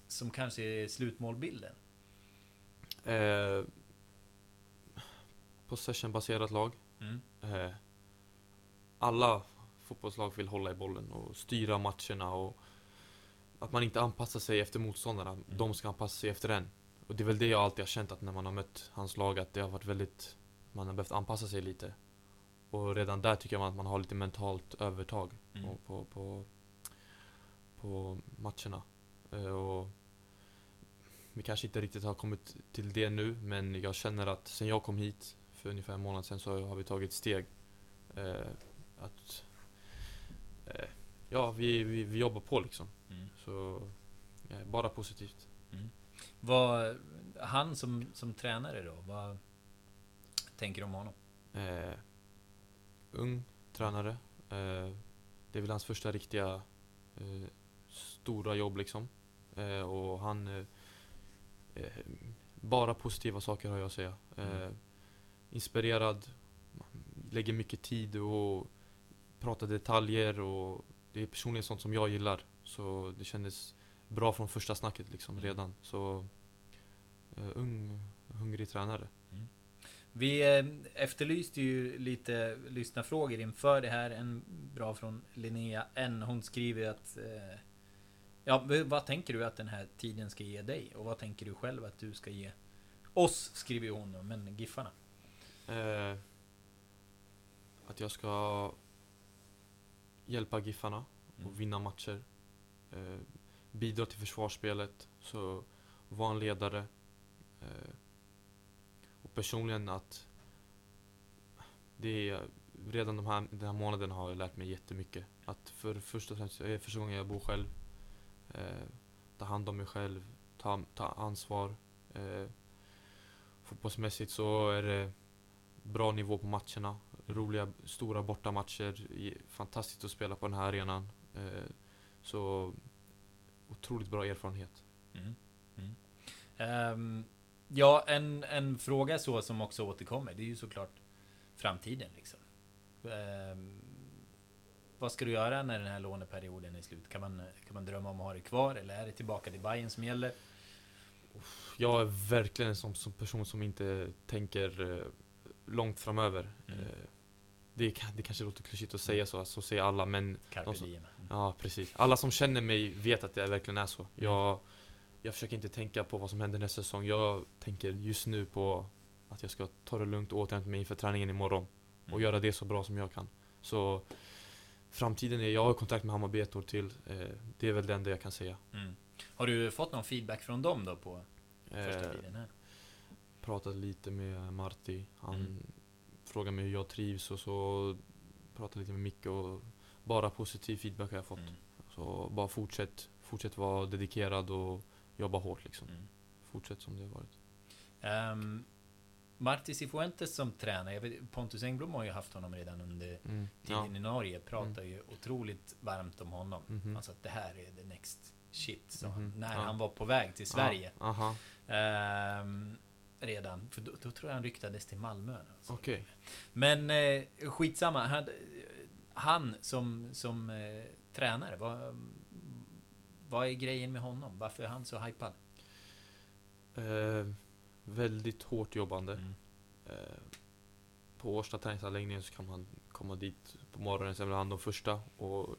som kanske är slutmålbilden. Eh, possession-baserat lag. Mm. Eh, alla fotbollslag vill hålla i bollen och styra matcherna och att man inte anpassar sig efter motståndarna. De ska anpassa sig efter en. Och det är väl det jag alltid har känt att när man har mött hans lag att det har varit väldigt Man har behövt anpassa sig lite. Och redan där tycker jag att man har lite mentalt övertag Mm. på, på, på, på matcherna. Eh, och vi kanske inte riktigt har kommit till det nu, men jag känner att sen jag kom hit för ungefär en månad sedan så har vi tagit steg. Eh, att eh, Ja, vi, vi, vi jobbar på liksom. Mm. Så eh, bara positivt. Vad, han som, som tränare då, vad tänker du om honom? Eh, ung tränare. Eh, det är väl hans första riktiga eh, stora jobb liksom. Och han... Bara positiva saker har jag att säga. Mm. Inspirerad, lägger mycket tid och pratar detaljer och det är personligen sånt som jag gillar. Så det kändes bra från första snacket liksom Mm. redan. Så eh, ung, hungrig tränare. Vi eh, efterlyste ju lite lyssnarfrågor inför det här. En bra från Linnea N. Hon skriver att... Eh, ja, vad tänker du att den här tiden ska ge dig? Och vad tänker du själv att du ska ge oss? Skriver hon men Giffarna. Eh, att jag ska hjälpa Giffarna Mm. och vinna matcher. Eh, bidra till försvarsspelet. Så vara en ledare. Eh, och personligen att det är, redan de här, den här månaden har jag lärt mig jättemycket. Att för först och främst, det är första gången jag bor själv. Eh, ta hand om mig själv. Ta, ta ansvar. Eh, fotbollsmässigt så är det bra nivå på matcherna. Roliga, stora bortamatcher. Fantastiskt att spela på den här arenan. Eh, så otroligt bra erfarenhet. Mm. Mm. Ehm, ja, en, en fråga så som också återkommer. Det är ju såklart framtiden liksom. Ehm, vad ska du göra när den här låneperioden är slut? Kan man, kan man drömma om att ha det kvar? Eller är det tillbaka till Bayern som gäller? Jag är verkligen en sån som person som inte tänker eh, långt framöver. Mm. Eh, det, det kanske låter klyschigt att säga så, så säger alla men Carpe som-. Ja, precis. Alla som känner mig vet att det verkligen är så. Jag, jag försöker inte tänka på vad som händer nästa säsong. Jag tänker just nu på att jag ska ta det lugnt och återhämta mig inför träningen imorgon. Och Mm. göra det så bra som jag kan. Så framtiden är, jag har kontakt med Hammarby ett år till. Eh, det är väl det enda jag kan säga. Mm. Har du fått någon feedback från dem då på första Eh, tiden här? Pratat lite med Marti. Han Mm. frågade mig hur jag trivs och så pratade lite med Micke och bara positiv feedback har jag fått. Mm. Så bara fortsätt, fortsätt vara dedikerad och jobba hårt liksom. Mm. Fortsätt som det har varit. Um, Marti Cifuentes som tränare, vet, Pontus Engblom har ju haft honom redan under Mm. tiden i Norge, pratar ju otroligt varmt om honom. Mhm. Alltså att det här är the next shit, sa Mhm. han, när Ja. han var på väg till Sverige. Ja, Ehm, redan, för då, då tror jag han ryktades till Malmö. Alltså. okej. Men eh, skitsamma, han, han som, som eh, tränare, vad, vad är grejen med honom? Varför är han så hypad? Eh, väldigt hårt jobbande. Mm. Eh, på Årsta träningsanläggningen så kan man komma dit på morgonen, sen blir han de första. Och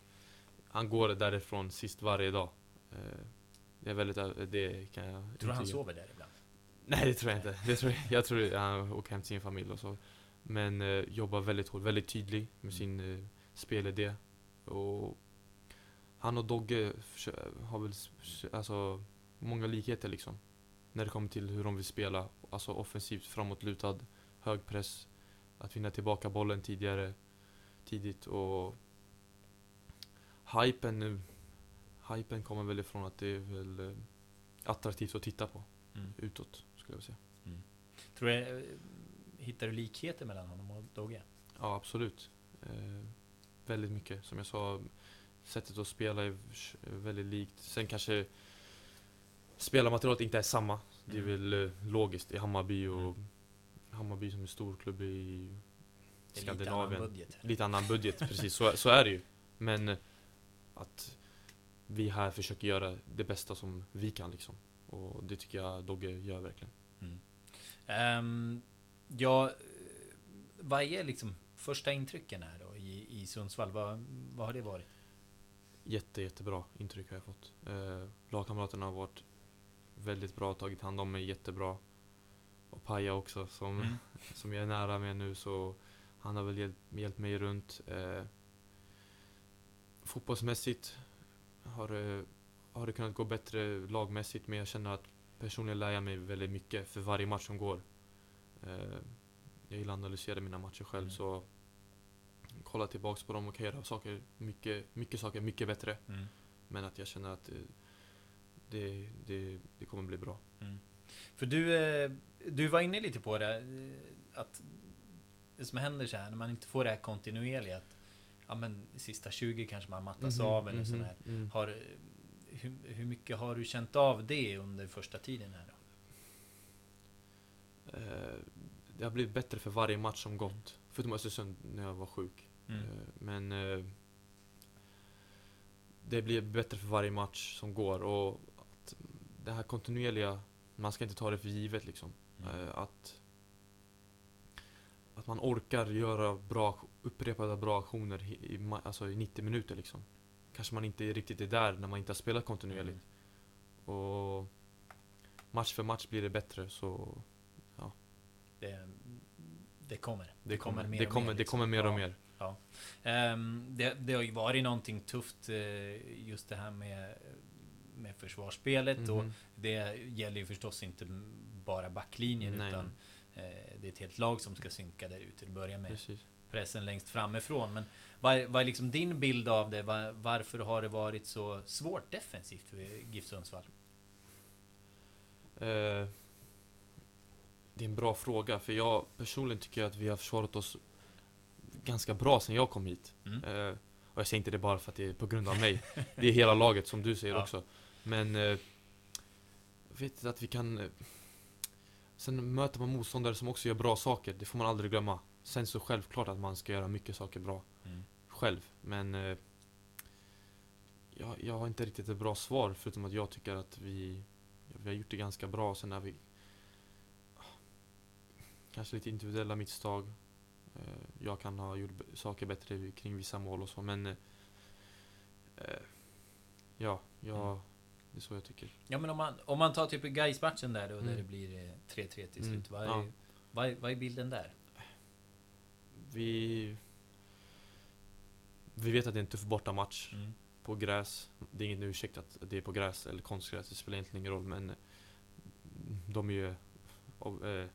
han går därifrån sist varje dag. Eh, det är väldigt, ö- det kan jag Tror du han sover där? Nej det tror jag inte. Det tror jag, jag tror han åker hem till sin familj och så. Men eh, jobbar väldigt hårt, väldigt tydlig med sin eh, spelidé. Och han och Dogge har väl alltså, många likheter liksom. När det kommer till hur de vill spela. Alltså offensivt, framåtlutad, hög press. Att vinna tillbaka bollen tidigare, tidigt och hypen nu. Hypen kommer väl ifrån att det är väl eh, attraktivt att titta på Mm. utåt, skulle jag säga. Tror du, eh, hittar du likheter mellan honom och Dogge? Ja, absolut. Eh, väldigt mycket. Som jag sa, sättet att spela är väldigt likt. Sen kanske spelarmaterialet inte är samma. Det är Mm. väl eh, logiskt i Hammarby och Mm. Hammarby som är stor klubb i är lite annan Skandinavien. budget. Lite annan budget, precis. Så, så är det ju. Men att vi här försöker göra det bästa som vi kan liksom. Och det tycker jag Dogge gör verkligen. Um, ja, vad är liksom första intrycken här då i, i Sundsvall? Vad, vad har det varit? Jätte, jättebra intryck har jag fått. Eh, lagkamraterna har varit väldigt bra, tagit hand om mig jättebra. Och Paja också, som, Mm. som jag är nära med nu, så han har väl hjälpt, hjälpt mig runt. Eh, fotbollsmässigt har det, har det kunnat gå bättre lagmässigt, men jag känner att personligen lär jag mig väldigt mycket för varje match som går. Eh, jag gillar att analysera mina matcher själv, Mm. så kolla tillbaks på dem och kan göra saker, mycket, mycket saker mycket bättre. Mm. Men att jag känner att det, det, det, det kommer bli bra. För du, eh, du var inne lite på det, eh, att det som händer så här, när man inte får det här kontinuerliga, att ja men sista 20 kanske man mattas Mhm, av eller mhm, sån här. mm. Har, eh, hur, hur mycket har du känt av det under första tiden här då? Eh, det har blivit bättre för varje match som gått. Förutom Östersund när jag var sjuk. Mm. Eh, men eh, det blir bättre för varje match som går. Och att det här kontinuerliga, man ska inte ta det för givet liksom. Mm. Att, att man orkar göra bra, upprepade bra aktioner i, alltså i 90 minuter liksom. Kanske man inte riktigt är där när man inte har spelat kontinuerligt. Mm. Och match för match blir det bättre så Det, det kommer. det kommer, mer det och kommer, mer, det liksom. kommer mer Ja. och mer. Ehm, det, det har ju varit någonting tufft eh, just det här med, med försvarsspelet och Mhm. det gäller ju förstås inte bara backlinjen Nej, utan eh, det är ett helt lag som ska synka där ute. Det börjar med Precis. Pressen längst framifrån. Men vad, vad är liksom din bild av det? Var, varför har det varit så svårt defensivt för GIF Sundsvall? Eh, det är en bra fråga, för jag personligen tycker att vi har försvarat oss ganska bra sen jag kom hit. Mm. Eh, och jag säger inte det bara för att det är på grund av mig. Det är hela laget som du säger Ja. också. Men eh, jag vet att vi kan... Eh, sen möter man motståndare som också gör bra saker, det får man aldrig glömma. Sen så självklart att man ska göra mycket saker bra Mm. själv, men eh, jag, jag har inte riktigt ett bra svar förutom att jag tycker att vi, vi har gjort det ganska bra. Sen har vi kanske lite individuella misstag. Eh, jag kan ha gjort saker bättre kring vissa mål och så, men eh, eh, ja, jag, Mm. det är så jag tycker. Ja men om man, om man tar typ Gais-matchen där då, där Mm. det blir eh, 3-3 till Mm, slut. Vad, är, ja. vad, är, vad är bilden där? Vi, vi vet att det är en tuff bortamatch Mm. på gräs. Det är ingen ursäkt att det är på gräs eller konstgräs, det spelar egentligen ingen roll, men de är ju av- eh,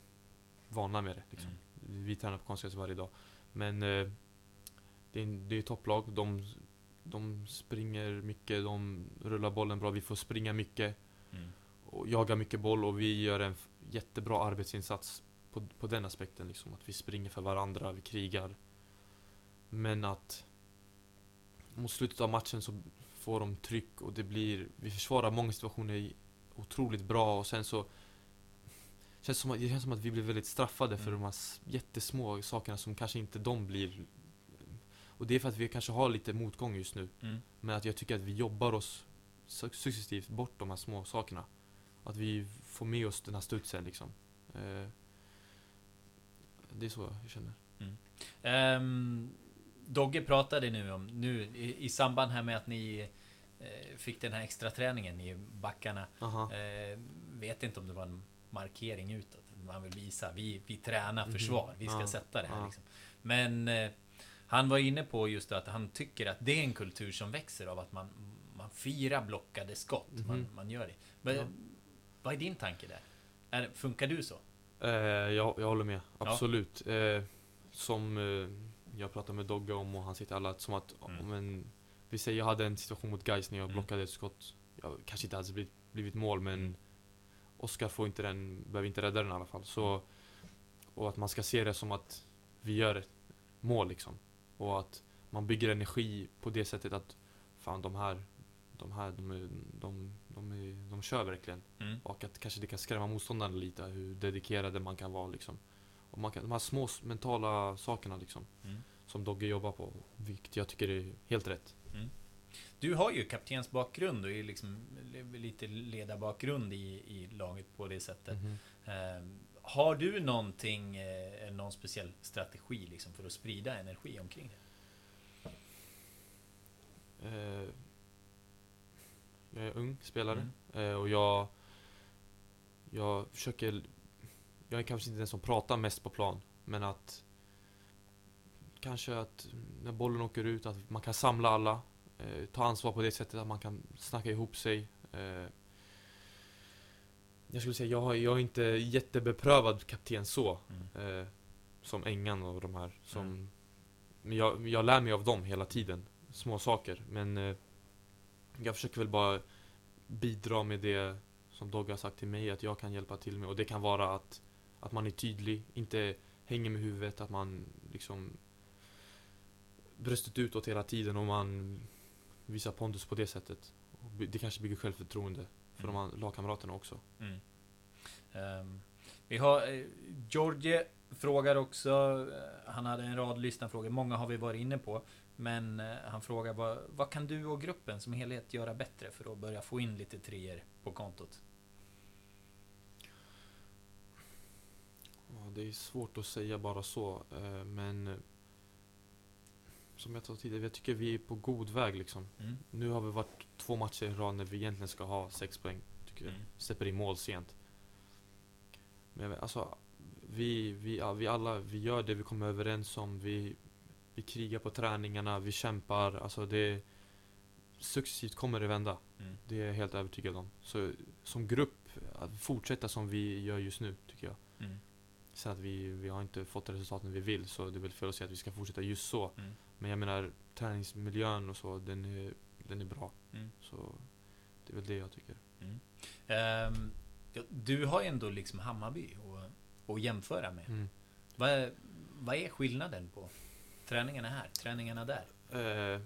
vana med det. Liksom. Mm. Vi tränar på konstgräs varje dag. Men eh, det är, det är topplag. De, de springer mycket, de rullar bollen bra. Vi får springa mycket Mm. och jaga mycket boll och vi gör en jättebra arbetsinsats på, på den aspekten. Liksom. Att vi springer för varandra, vi krigar. Men att mot slutet av matchen så får de tryck och det blir, vi försvarar många situationer otroligt bra och sen så känns som att, det känns som att vi blir väldigt straffade för Mm. de här jättesmå sakerna som kanske inte de blir. Och det är för att vi kanske har lite motgång just nu. Mm. Men att jag tycker att vi jobbar oss su- successivt bort de här små sakerna. Att vi får med oss den här studsen liksom. Eh, det är så jag känner. Ehm, Dogge pratade nu om, nu i, i samband här med att ni eh, fick den här extra träningen i backarna. Eh, vet inte om det var en markering utåt. Man vill visa, vi, vi tränar Mhm. försvar, vi ska Ja, sätta det här ja. liksom. Men eh, han var inne på just att han tycker att det är en kultur som växer av att man, man firar blockade skott. Man, Mhm. man gör det. Men, Ja. Vad är din tanke där? Är, funkar du så? Eh, jag, jag håller med, Ja. absolut. Eh, som eh, jag pratade med Dogge om och han sitter alla som att Mm. om en, vi säger jag hade en situation mot Gais när jag Mm. blockade ett skott. Jag kanske inte hade blivit, blivit mål men Mm. Oskar får inte den, behöver inte rädda den i alla fall. Så, och att man ska se det som att vi gör ett mål liksom. Och att man bygger energi på det sättet att fan de här, de här, de, är, de, de, är, de kör verkligen. Mm. Och att kanske det kan skrämma motståndarna lite, hur dedikerade man kan vara liksom. Och man kan, de här små mentala sakerna liksom. Mm. Som Dogge jobbar på, vilket jag tycker är helt rätt. Du har ju kaptensbakgrund och är liksom lite ledarbakgrund i, i laget på det sättet. Eh, har du någonting, eh, någon speciell strategi liksom för att sprida energi omkring det? Eh, jag är ung spelare Mm. eh, och jag, jag försöker, jag är kanske inte den som pratar mest på plan, men att kanske att när bollen åker ut, att man kan samla alla, eh, ta ansvar på det sättet att man kan snacka ihop sig. Eh, jag skulle säga, jag, har, jag är inte jättebeprövad kapten så, Mm. eh, som Engan och de här. Som, Mm. Men jag, jag lär mig av dem hela tiden. Små saker. Men eh, jag försöker väl bara bidra med det som Dogge har sagt till mig att jag kan hjälpa till med. Och det kan vara att, att man är tydlig, inte hänger med huvudet, att man liksom bröstet utåt hela tiden och man visar pondus på det sättet. Det kanske bygger självförtroende för Mm. de andra lagkamraterna också. Mm. Ehm, vi har eh, Georgie frågar också. eh, Han hade en rad lyssnarfrågor. Många har vi varit inne på. Men eh, han frågar vad, vad kan du och gruppen som helhet göra bättre för att börja få in lite treor på kontot? Ja, det är svårt att säga bara så, eh, men eh, som jag sa tidigare, jag tycker vi är på god väg liksom. Mm. Nu har vi varit två matcher i rad när vi egentligen ska ha sex poäng, tycker jag. Mm. Släpper in mål sent. Men jag alltså, vi, vi, vi alla, vi gör det vi kommer överens om. Vi, vi krigar på träningarna, vi kämpar. Alltså det, successivt kommer det vända. Mm. Det är jag helt övertygad om. Så som grupp, att fortsätta som vi gör just nu, tycker jag. Mm. Sen att vi, vi har inte fått resultaten vi vill, så det är väl fel att säga att vi ska fortsätta just så. Mm. Men jag menar, träningsmiljön och så, den är, den är bra. Mm. Så det är väl det jag tycker. Ja, du har ju ändå liksom Hammarby att, jämföra med. Mm. Vad, vad är skillnaden på träningarna här, träningarna där? Eh,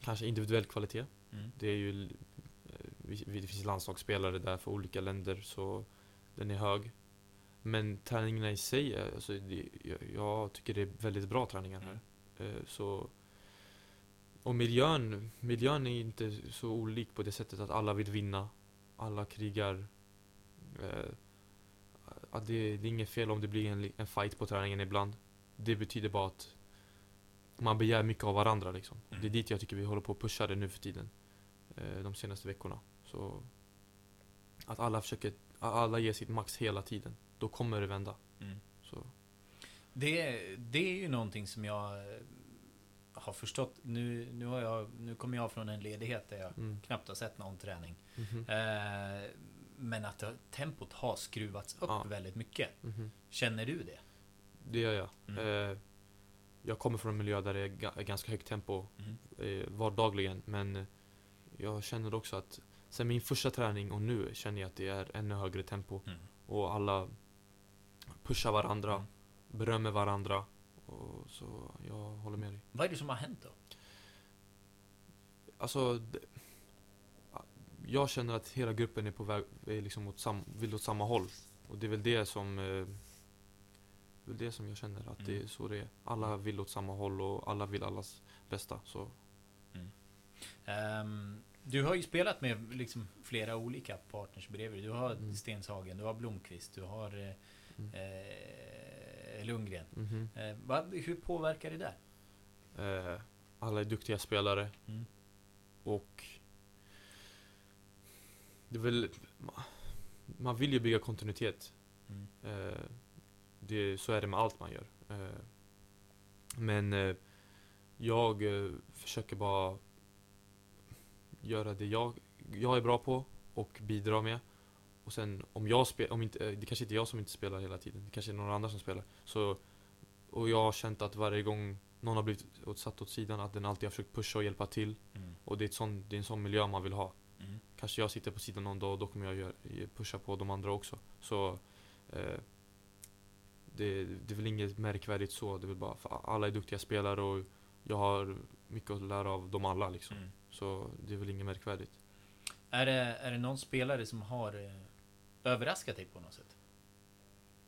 kanske individuell kvalitet. Mm. Det är ju, eh, det finns landslagsspelare där för olika länder, så den är hög. Men träningarna i sig, alltså, det, jag, jag tycker det är väldigt bra träningar här. Eh, så, och miljön, miljön är inte så olik på det sättet att alla vill vinna. Alla krigar. Eh, det, det är inget fel om det blir en, li- en fight på träningen ibland. Det betyder bara att man begär mycket av varandra liksom. Mm. Det är dit jag tycker vi håller på att pusha det nu för tiden. Eh, de senaste veckorna. Så att alla försöker, alla ger sitt max hela tiden. Då kommer det vända. Mm. Så, Det, det är ju någonting som jag eh, har förstått. Nu, nu, har jag, nu kommer jag från en ledighet där jag mm. knappt har sett någon träning. Mhm. Eh, men att tempot har skruvats upp Ja. väldigt mycket. Mhm. Känner du det? Det gör jag. Mm. Eh, jag kommer från en miljö där det är ga- är ganska högt tempo Mm. eh, vardagligen. Men jag känner också att sen min första träning och nu känner jag att det är ännu högre tempo. Mm. Och alla pushar varandra, Mm. berömmer varandra. Och så jag håller med dig. Vad är det som har hänt då? Alltså, det, jag känner att hela gruppen är på väg, är liksom åt sam, vill åt samma håll. Och det är väl det som eh, väl det som jag känner, att det Mm. är så det är. Alla vill åt samma håll och alla vill allas bästa. Så Ehm, du har ju spelat med liksom flera olika partners bredvid. Du har Mm. Stenshagen, du har Blomqvist, du har eh, Mm. eh, Lundgren. mhm. Eh, vad, hur påverkar det där? eh, alla är duktiga spelare. Mm. Och det är väl, ma- man vill ju bygga kontinuitet. Mm. Det, så är det med allt man gör. Eh, men eh, jag eh, försöker bara göra det jag, jag är bra på och bidra med. Och sen om jag spelar, om inte, det kanske inte är jag som inte spelar hela tiden. Det kanske är någon annan som spelar. Så, och jag har känt att varje gång någon har blivit satt åt sidan, att den alltid har försökt pusha och hjälpa till. Mm. Och det är, ett sån, det är en sån miljö man vill ha. Mm. Kanske jag sitter på sidan någon dag och då kommer jag göra, pusha på de andra också. Så eh, det, det är väl inget märkvärdigt så. Det är väl bara för alla är duktiga spelare och jag har mycket att lära av dem alla liksom. Mm. Så det är väl inget märkvärdigt. Är, det, är det någon spelare som har eh, överraskat dig på något sätt?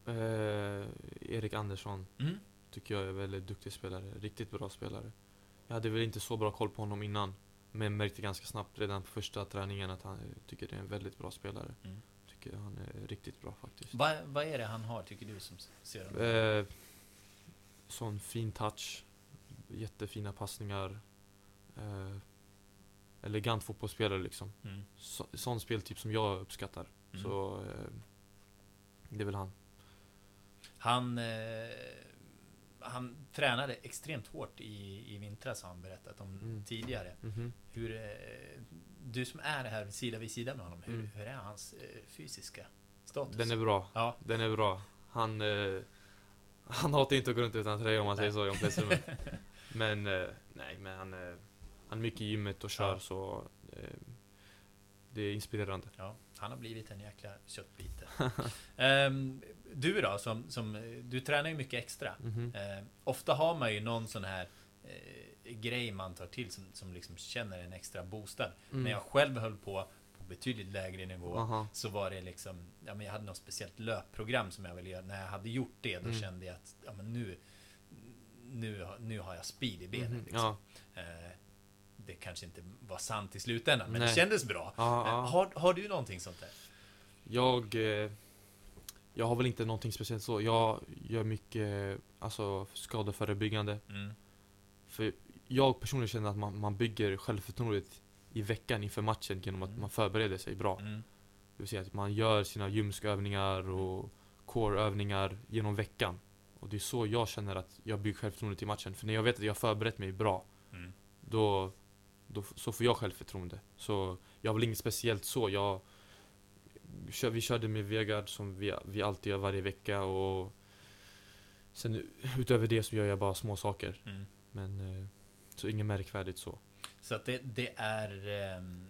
Eh, Erik Andersson Mm. tycker jag är en väldigt duktig spelare. Riktigt bra spelare. Jag hade väl inte så bra koll på honom innan. Men märkte ganska snabbt redan på första träningen att han tycker det är en väldigt bra spelare. Mm. Tycker han är riktigt bra faktiskt. Vad, vad är det han har, tycker du, som ser honom? Eh, sån fin touch. Jättefina passningar. Eh, elegant fotbollsspelare liksom. Mm. Så, sån speltyp som jag uppskattar. Mm. Så eh, det är väl han. Han, eh, han tränade extremt hårt i, i vintras har han berättat om Mm. tidigare. Mhm. Hur, eh, du som är här sida vid sida med honom, hur, Mm. hur är hans eh, fysiska status? Den är bra. Ja. Den är bra. Han, eh, han hatar inte att gå runt utan tröja om man säger Nej. så i omklädningsrummet. Men eh, nej, men han, eh, han är mycket i gymmet och kör Ja. så eh, det är inspirerande. Ja, han har blivit en jäkla köttbit. Ehm, du då, som, som, du tränar ju mycket extra. Mhm. Eh, ofta har man ju någon sån här eh, grej man tar till som, som liksom känner en extra bostad. Mm. När jag själv höll på på betydligt lägre nivå Aha. så var det liksom, ja men jag hade något speciellt löpprogram som jag ville göra. När jag hade gjort det då Mm. kände jag att, ja men nu, nu, nu har jag speed i benen. Mhm. Liksom. Ja. Eh, det kanske inte var sant i slutändan, men Nej. det kändes bra. Ja, Eh, ja. Har, har du någonting sånt där? Jag, eh, jag har väl inte någonting speciellt så. Jag gör mycket alltså, skadeförebyggande. Mm. För jag personligen känner att man, man bygger självförtroendet i veckan inför matchen genom att Mm. man förbereder sig bra. Mm. Det vill säga att man gör sina gymskövningar och core-övningar genom veckan. Och det är så jag känner att jag bygger självförtroende till matchen. För när jag vet att jag har förberett mig bra, Mm. då, då så får jag självförtroende. Så jag har väl inget speciellt så. Jag, vi körde med Vegard som vi, vi alltid gör varje vecka och sen utöver det så gör jag bara små saker. Mm. Men eh, så inget märkvärdigt så. Så att det, det är ehm,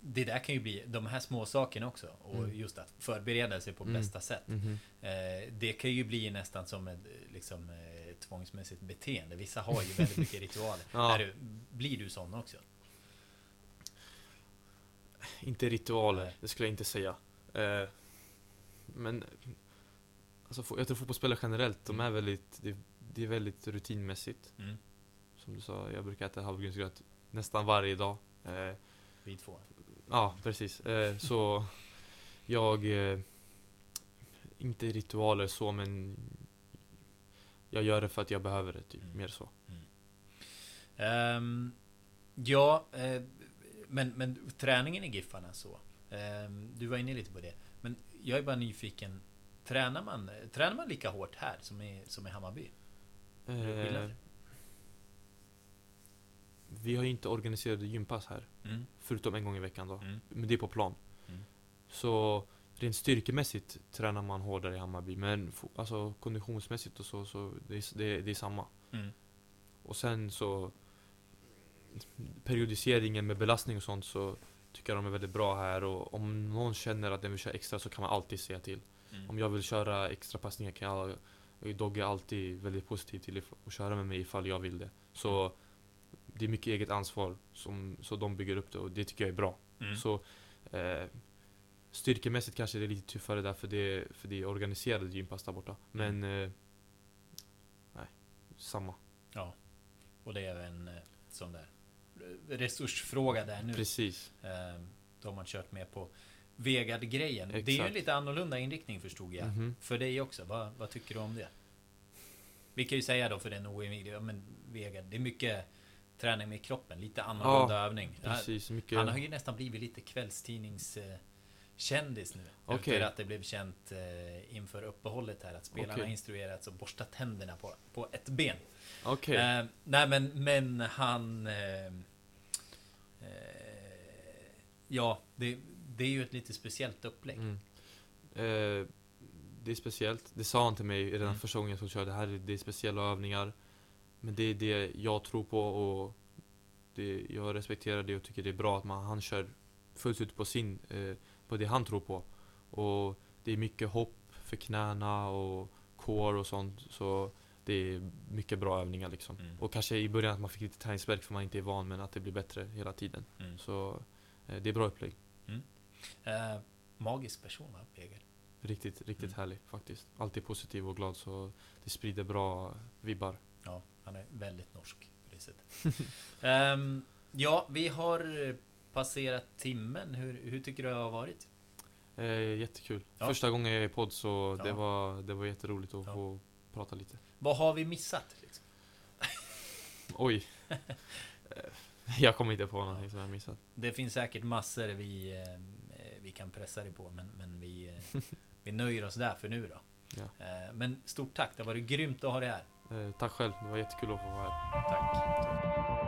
Det där kan ju bli de här små sakerna också och Mm. just att förbereda sig på Mm. bästa sätt. Eh, det kan ju bli nästan som ett liksom, eh, tvångsmässigt beteende. Vissa har ju väldigt mycket ritualer. Ja. Du, blir du sån också? Inte ritualer, Nej. det skulle jag inte säga. Eh, men alltså, jag tror fotbollsspelare generellt, de Mm. är väldigt, det, det är väldigt rutinmässigt. Mm. Som du sa, jag brukar äta havregrynsgröt nästan varje dag. Eh, Vi två. ja, precis. Eh, så jag, eh, inte ritualer så men jag gör det för att jag behöver det, typ. Mm. Mer så. Ehm, ja, eh, men, men träningen i Giffarna så. Ehm, du var inne lite på det. Men jag är bara nyfiken. Tränar man, tränar man lika hårt här som i, som i Hammarby? Eh, vi har ju inte organiserade gympass här. Mm. Förutom en gång i veckan då. Mm. Men det är på plan. Mm. Så rent styrkemässigt tränar man hårdare i Hammarby. Men alltså konditionsmässigt och så, så det, är, det, det är samma. Mm. Och sen så periodiseringen med belastning och sånt så tycker jag de är väldigt bra här och om någon känner att den vill köra extra så kan man alltid säga till. Mm. Om jag vill köra extra passningar kan jag, Dogge är alltid väldigt positiv till att köra med mig ifall jag vill det. Så det är mycket eget ansvar som så de bygger upp det och det tycker jag är bra. Mm. Så eh, Styrkemässigt kanske det är lite tuffare där för det, för det är organiserade gympass där borta. Men eh, Nej, samma. Ja. Och det är en eh, sån där resursfråga där nu. Precis. Ehm, Då har man kört med på Vegard-grejen. Det är ju en lite annorlunda inriktning förstod jag. Mhm. För dig också. Vad, vad tycker du om det? Vi kan ju säga då för den oinvigde, ja men Vegard, det är mycket träning med kroppen, lite annorlunda Ja, övning. Precis, mycket. Han har ju nästan blivit lite kvällstidnings eh, nu. Okej. Efter att det blev känt eh, inför uppehållet här att spelarna Okej. instruerats att borsta tänderna på, på ett ben. Okej. Eh, nej men, men han... Eh, eh, ja, det, det är ju ett lite speciellt upplägg. Mm. Det är speciellt. Det sa han till mig redan Mm. första gången jag såg köra. Det här är, det är speciella övningar. Men det är det jag tror på och det, jag respekterar det och tycker det är bra att man, han kör fullt ut på sin, eh, på det han tror på. Och det är mycket hopp för knäna och core och sånt. Så det är mycket bra övningar liksom. Mm. Och kanske i början att man fick lite träningsvärk för man inte är van men att det blir bättre hela tiden. Mm. Så eh, det är bra upplägg. Eh, magisk person va, Vegard? Riktigt, riktigt Mm. härlig faktiskt. Alltid positiv och glad så det sprider bra vibbar. Ja, han är väldigt norsk på det sättet. Ehm, ja, vi har passerat timmen. Hur, hur tycker du det har varit? Eh, jättekul. Ja. Första gången jag är i podd så Ja. det, var, det var jätteroligt att Ja. få prata lite. Vad har vi missat? Liksom? Oj. Jag kommer inte på någonting som jag missat. Det finns säkert massor vi, eh, vi kan pressa dig på, men, men vi, eh, vi nöjer oss där för nu då. Ja. Eh, men stort tack, det har varit grymt att ha dig här. Eh, tack själv, det var jättekul att få vara här. Tack.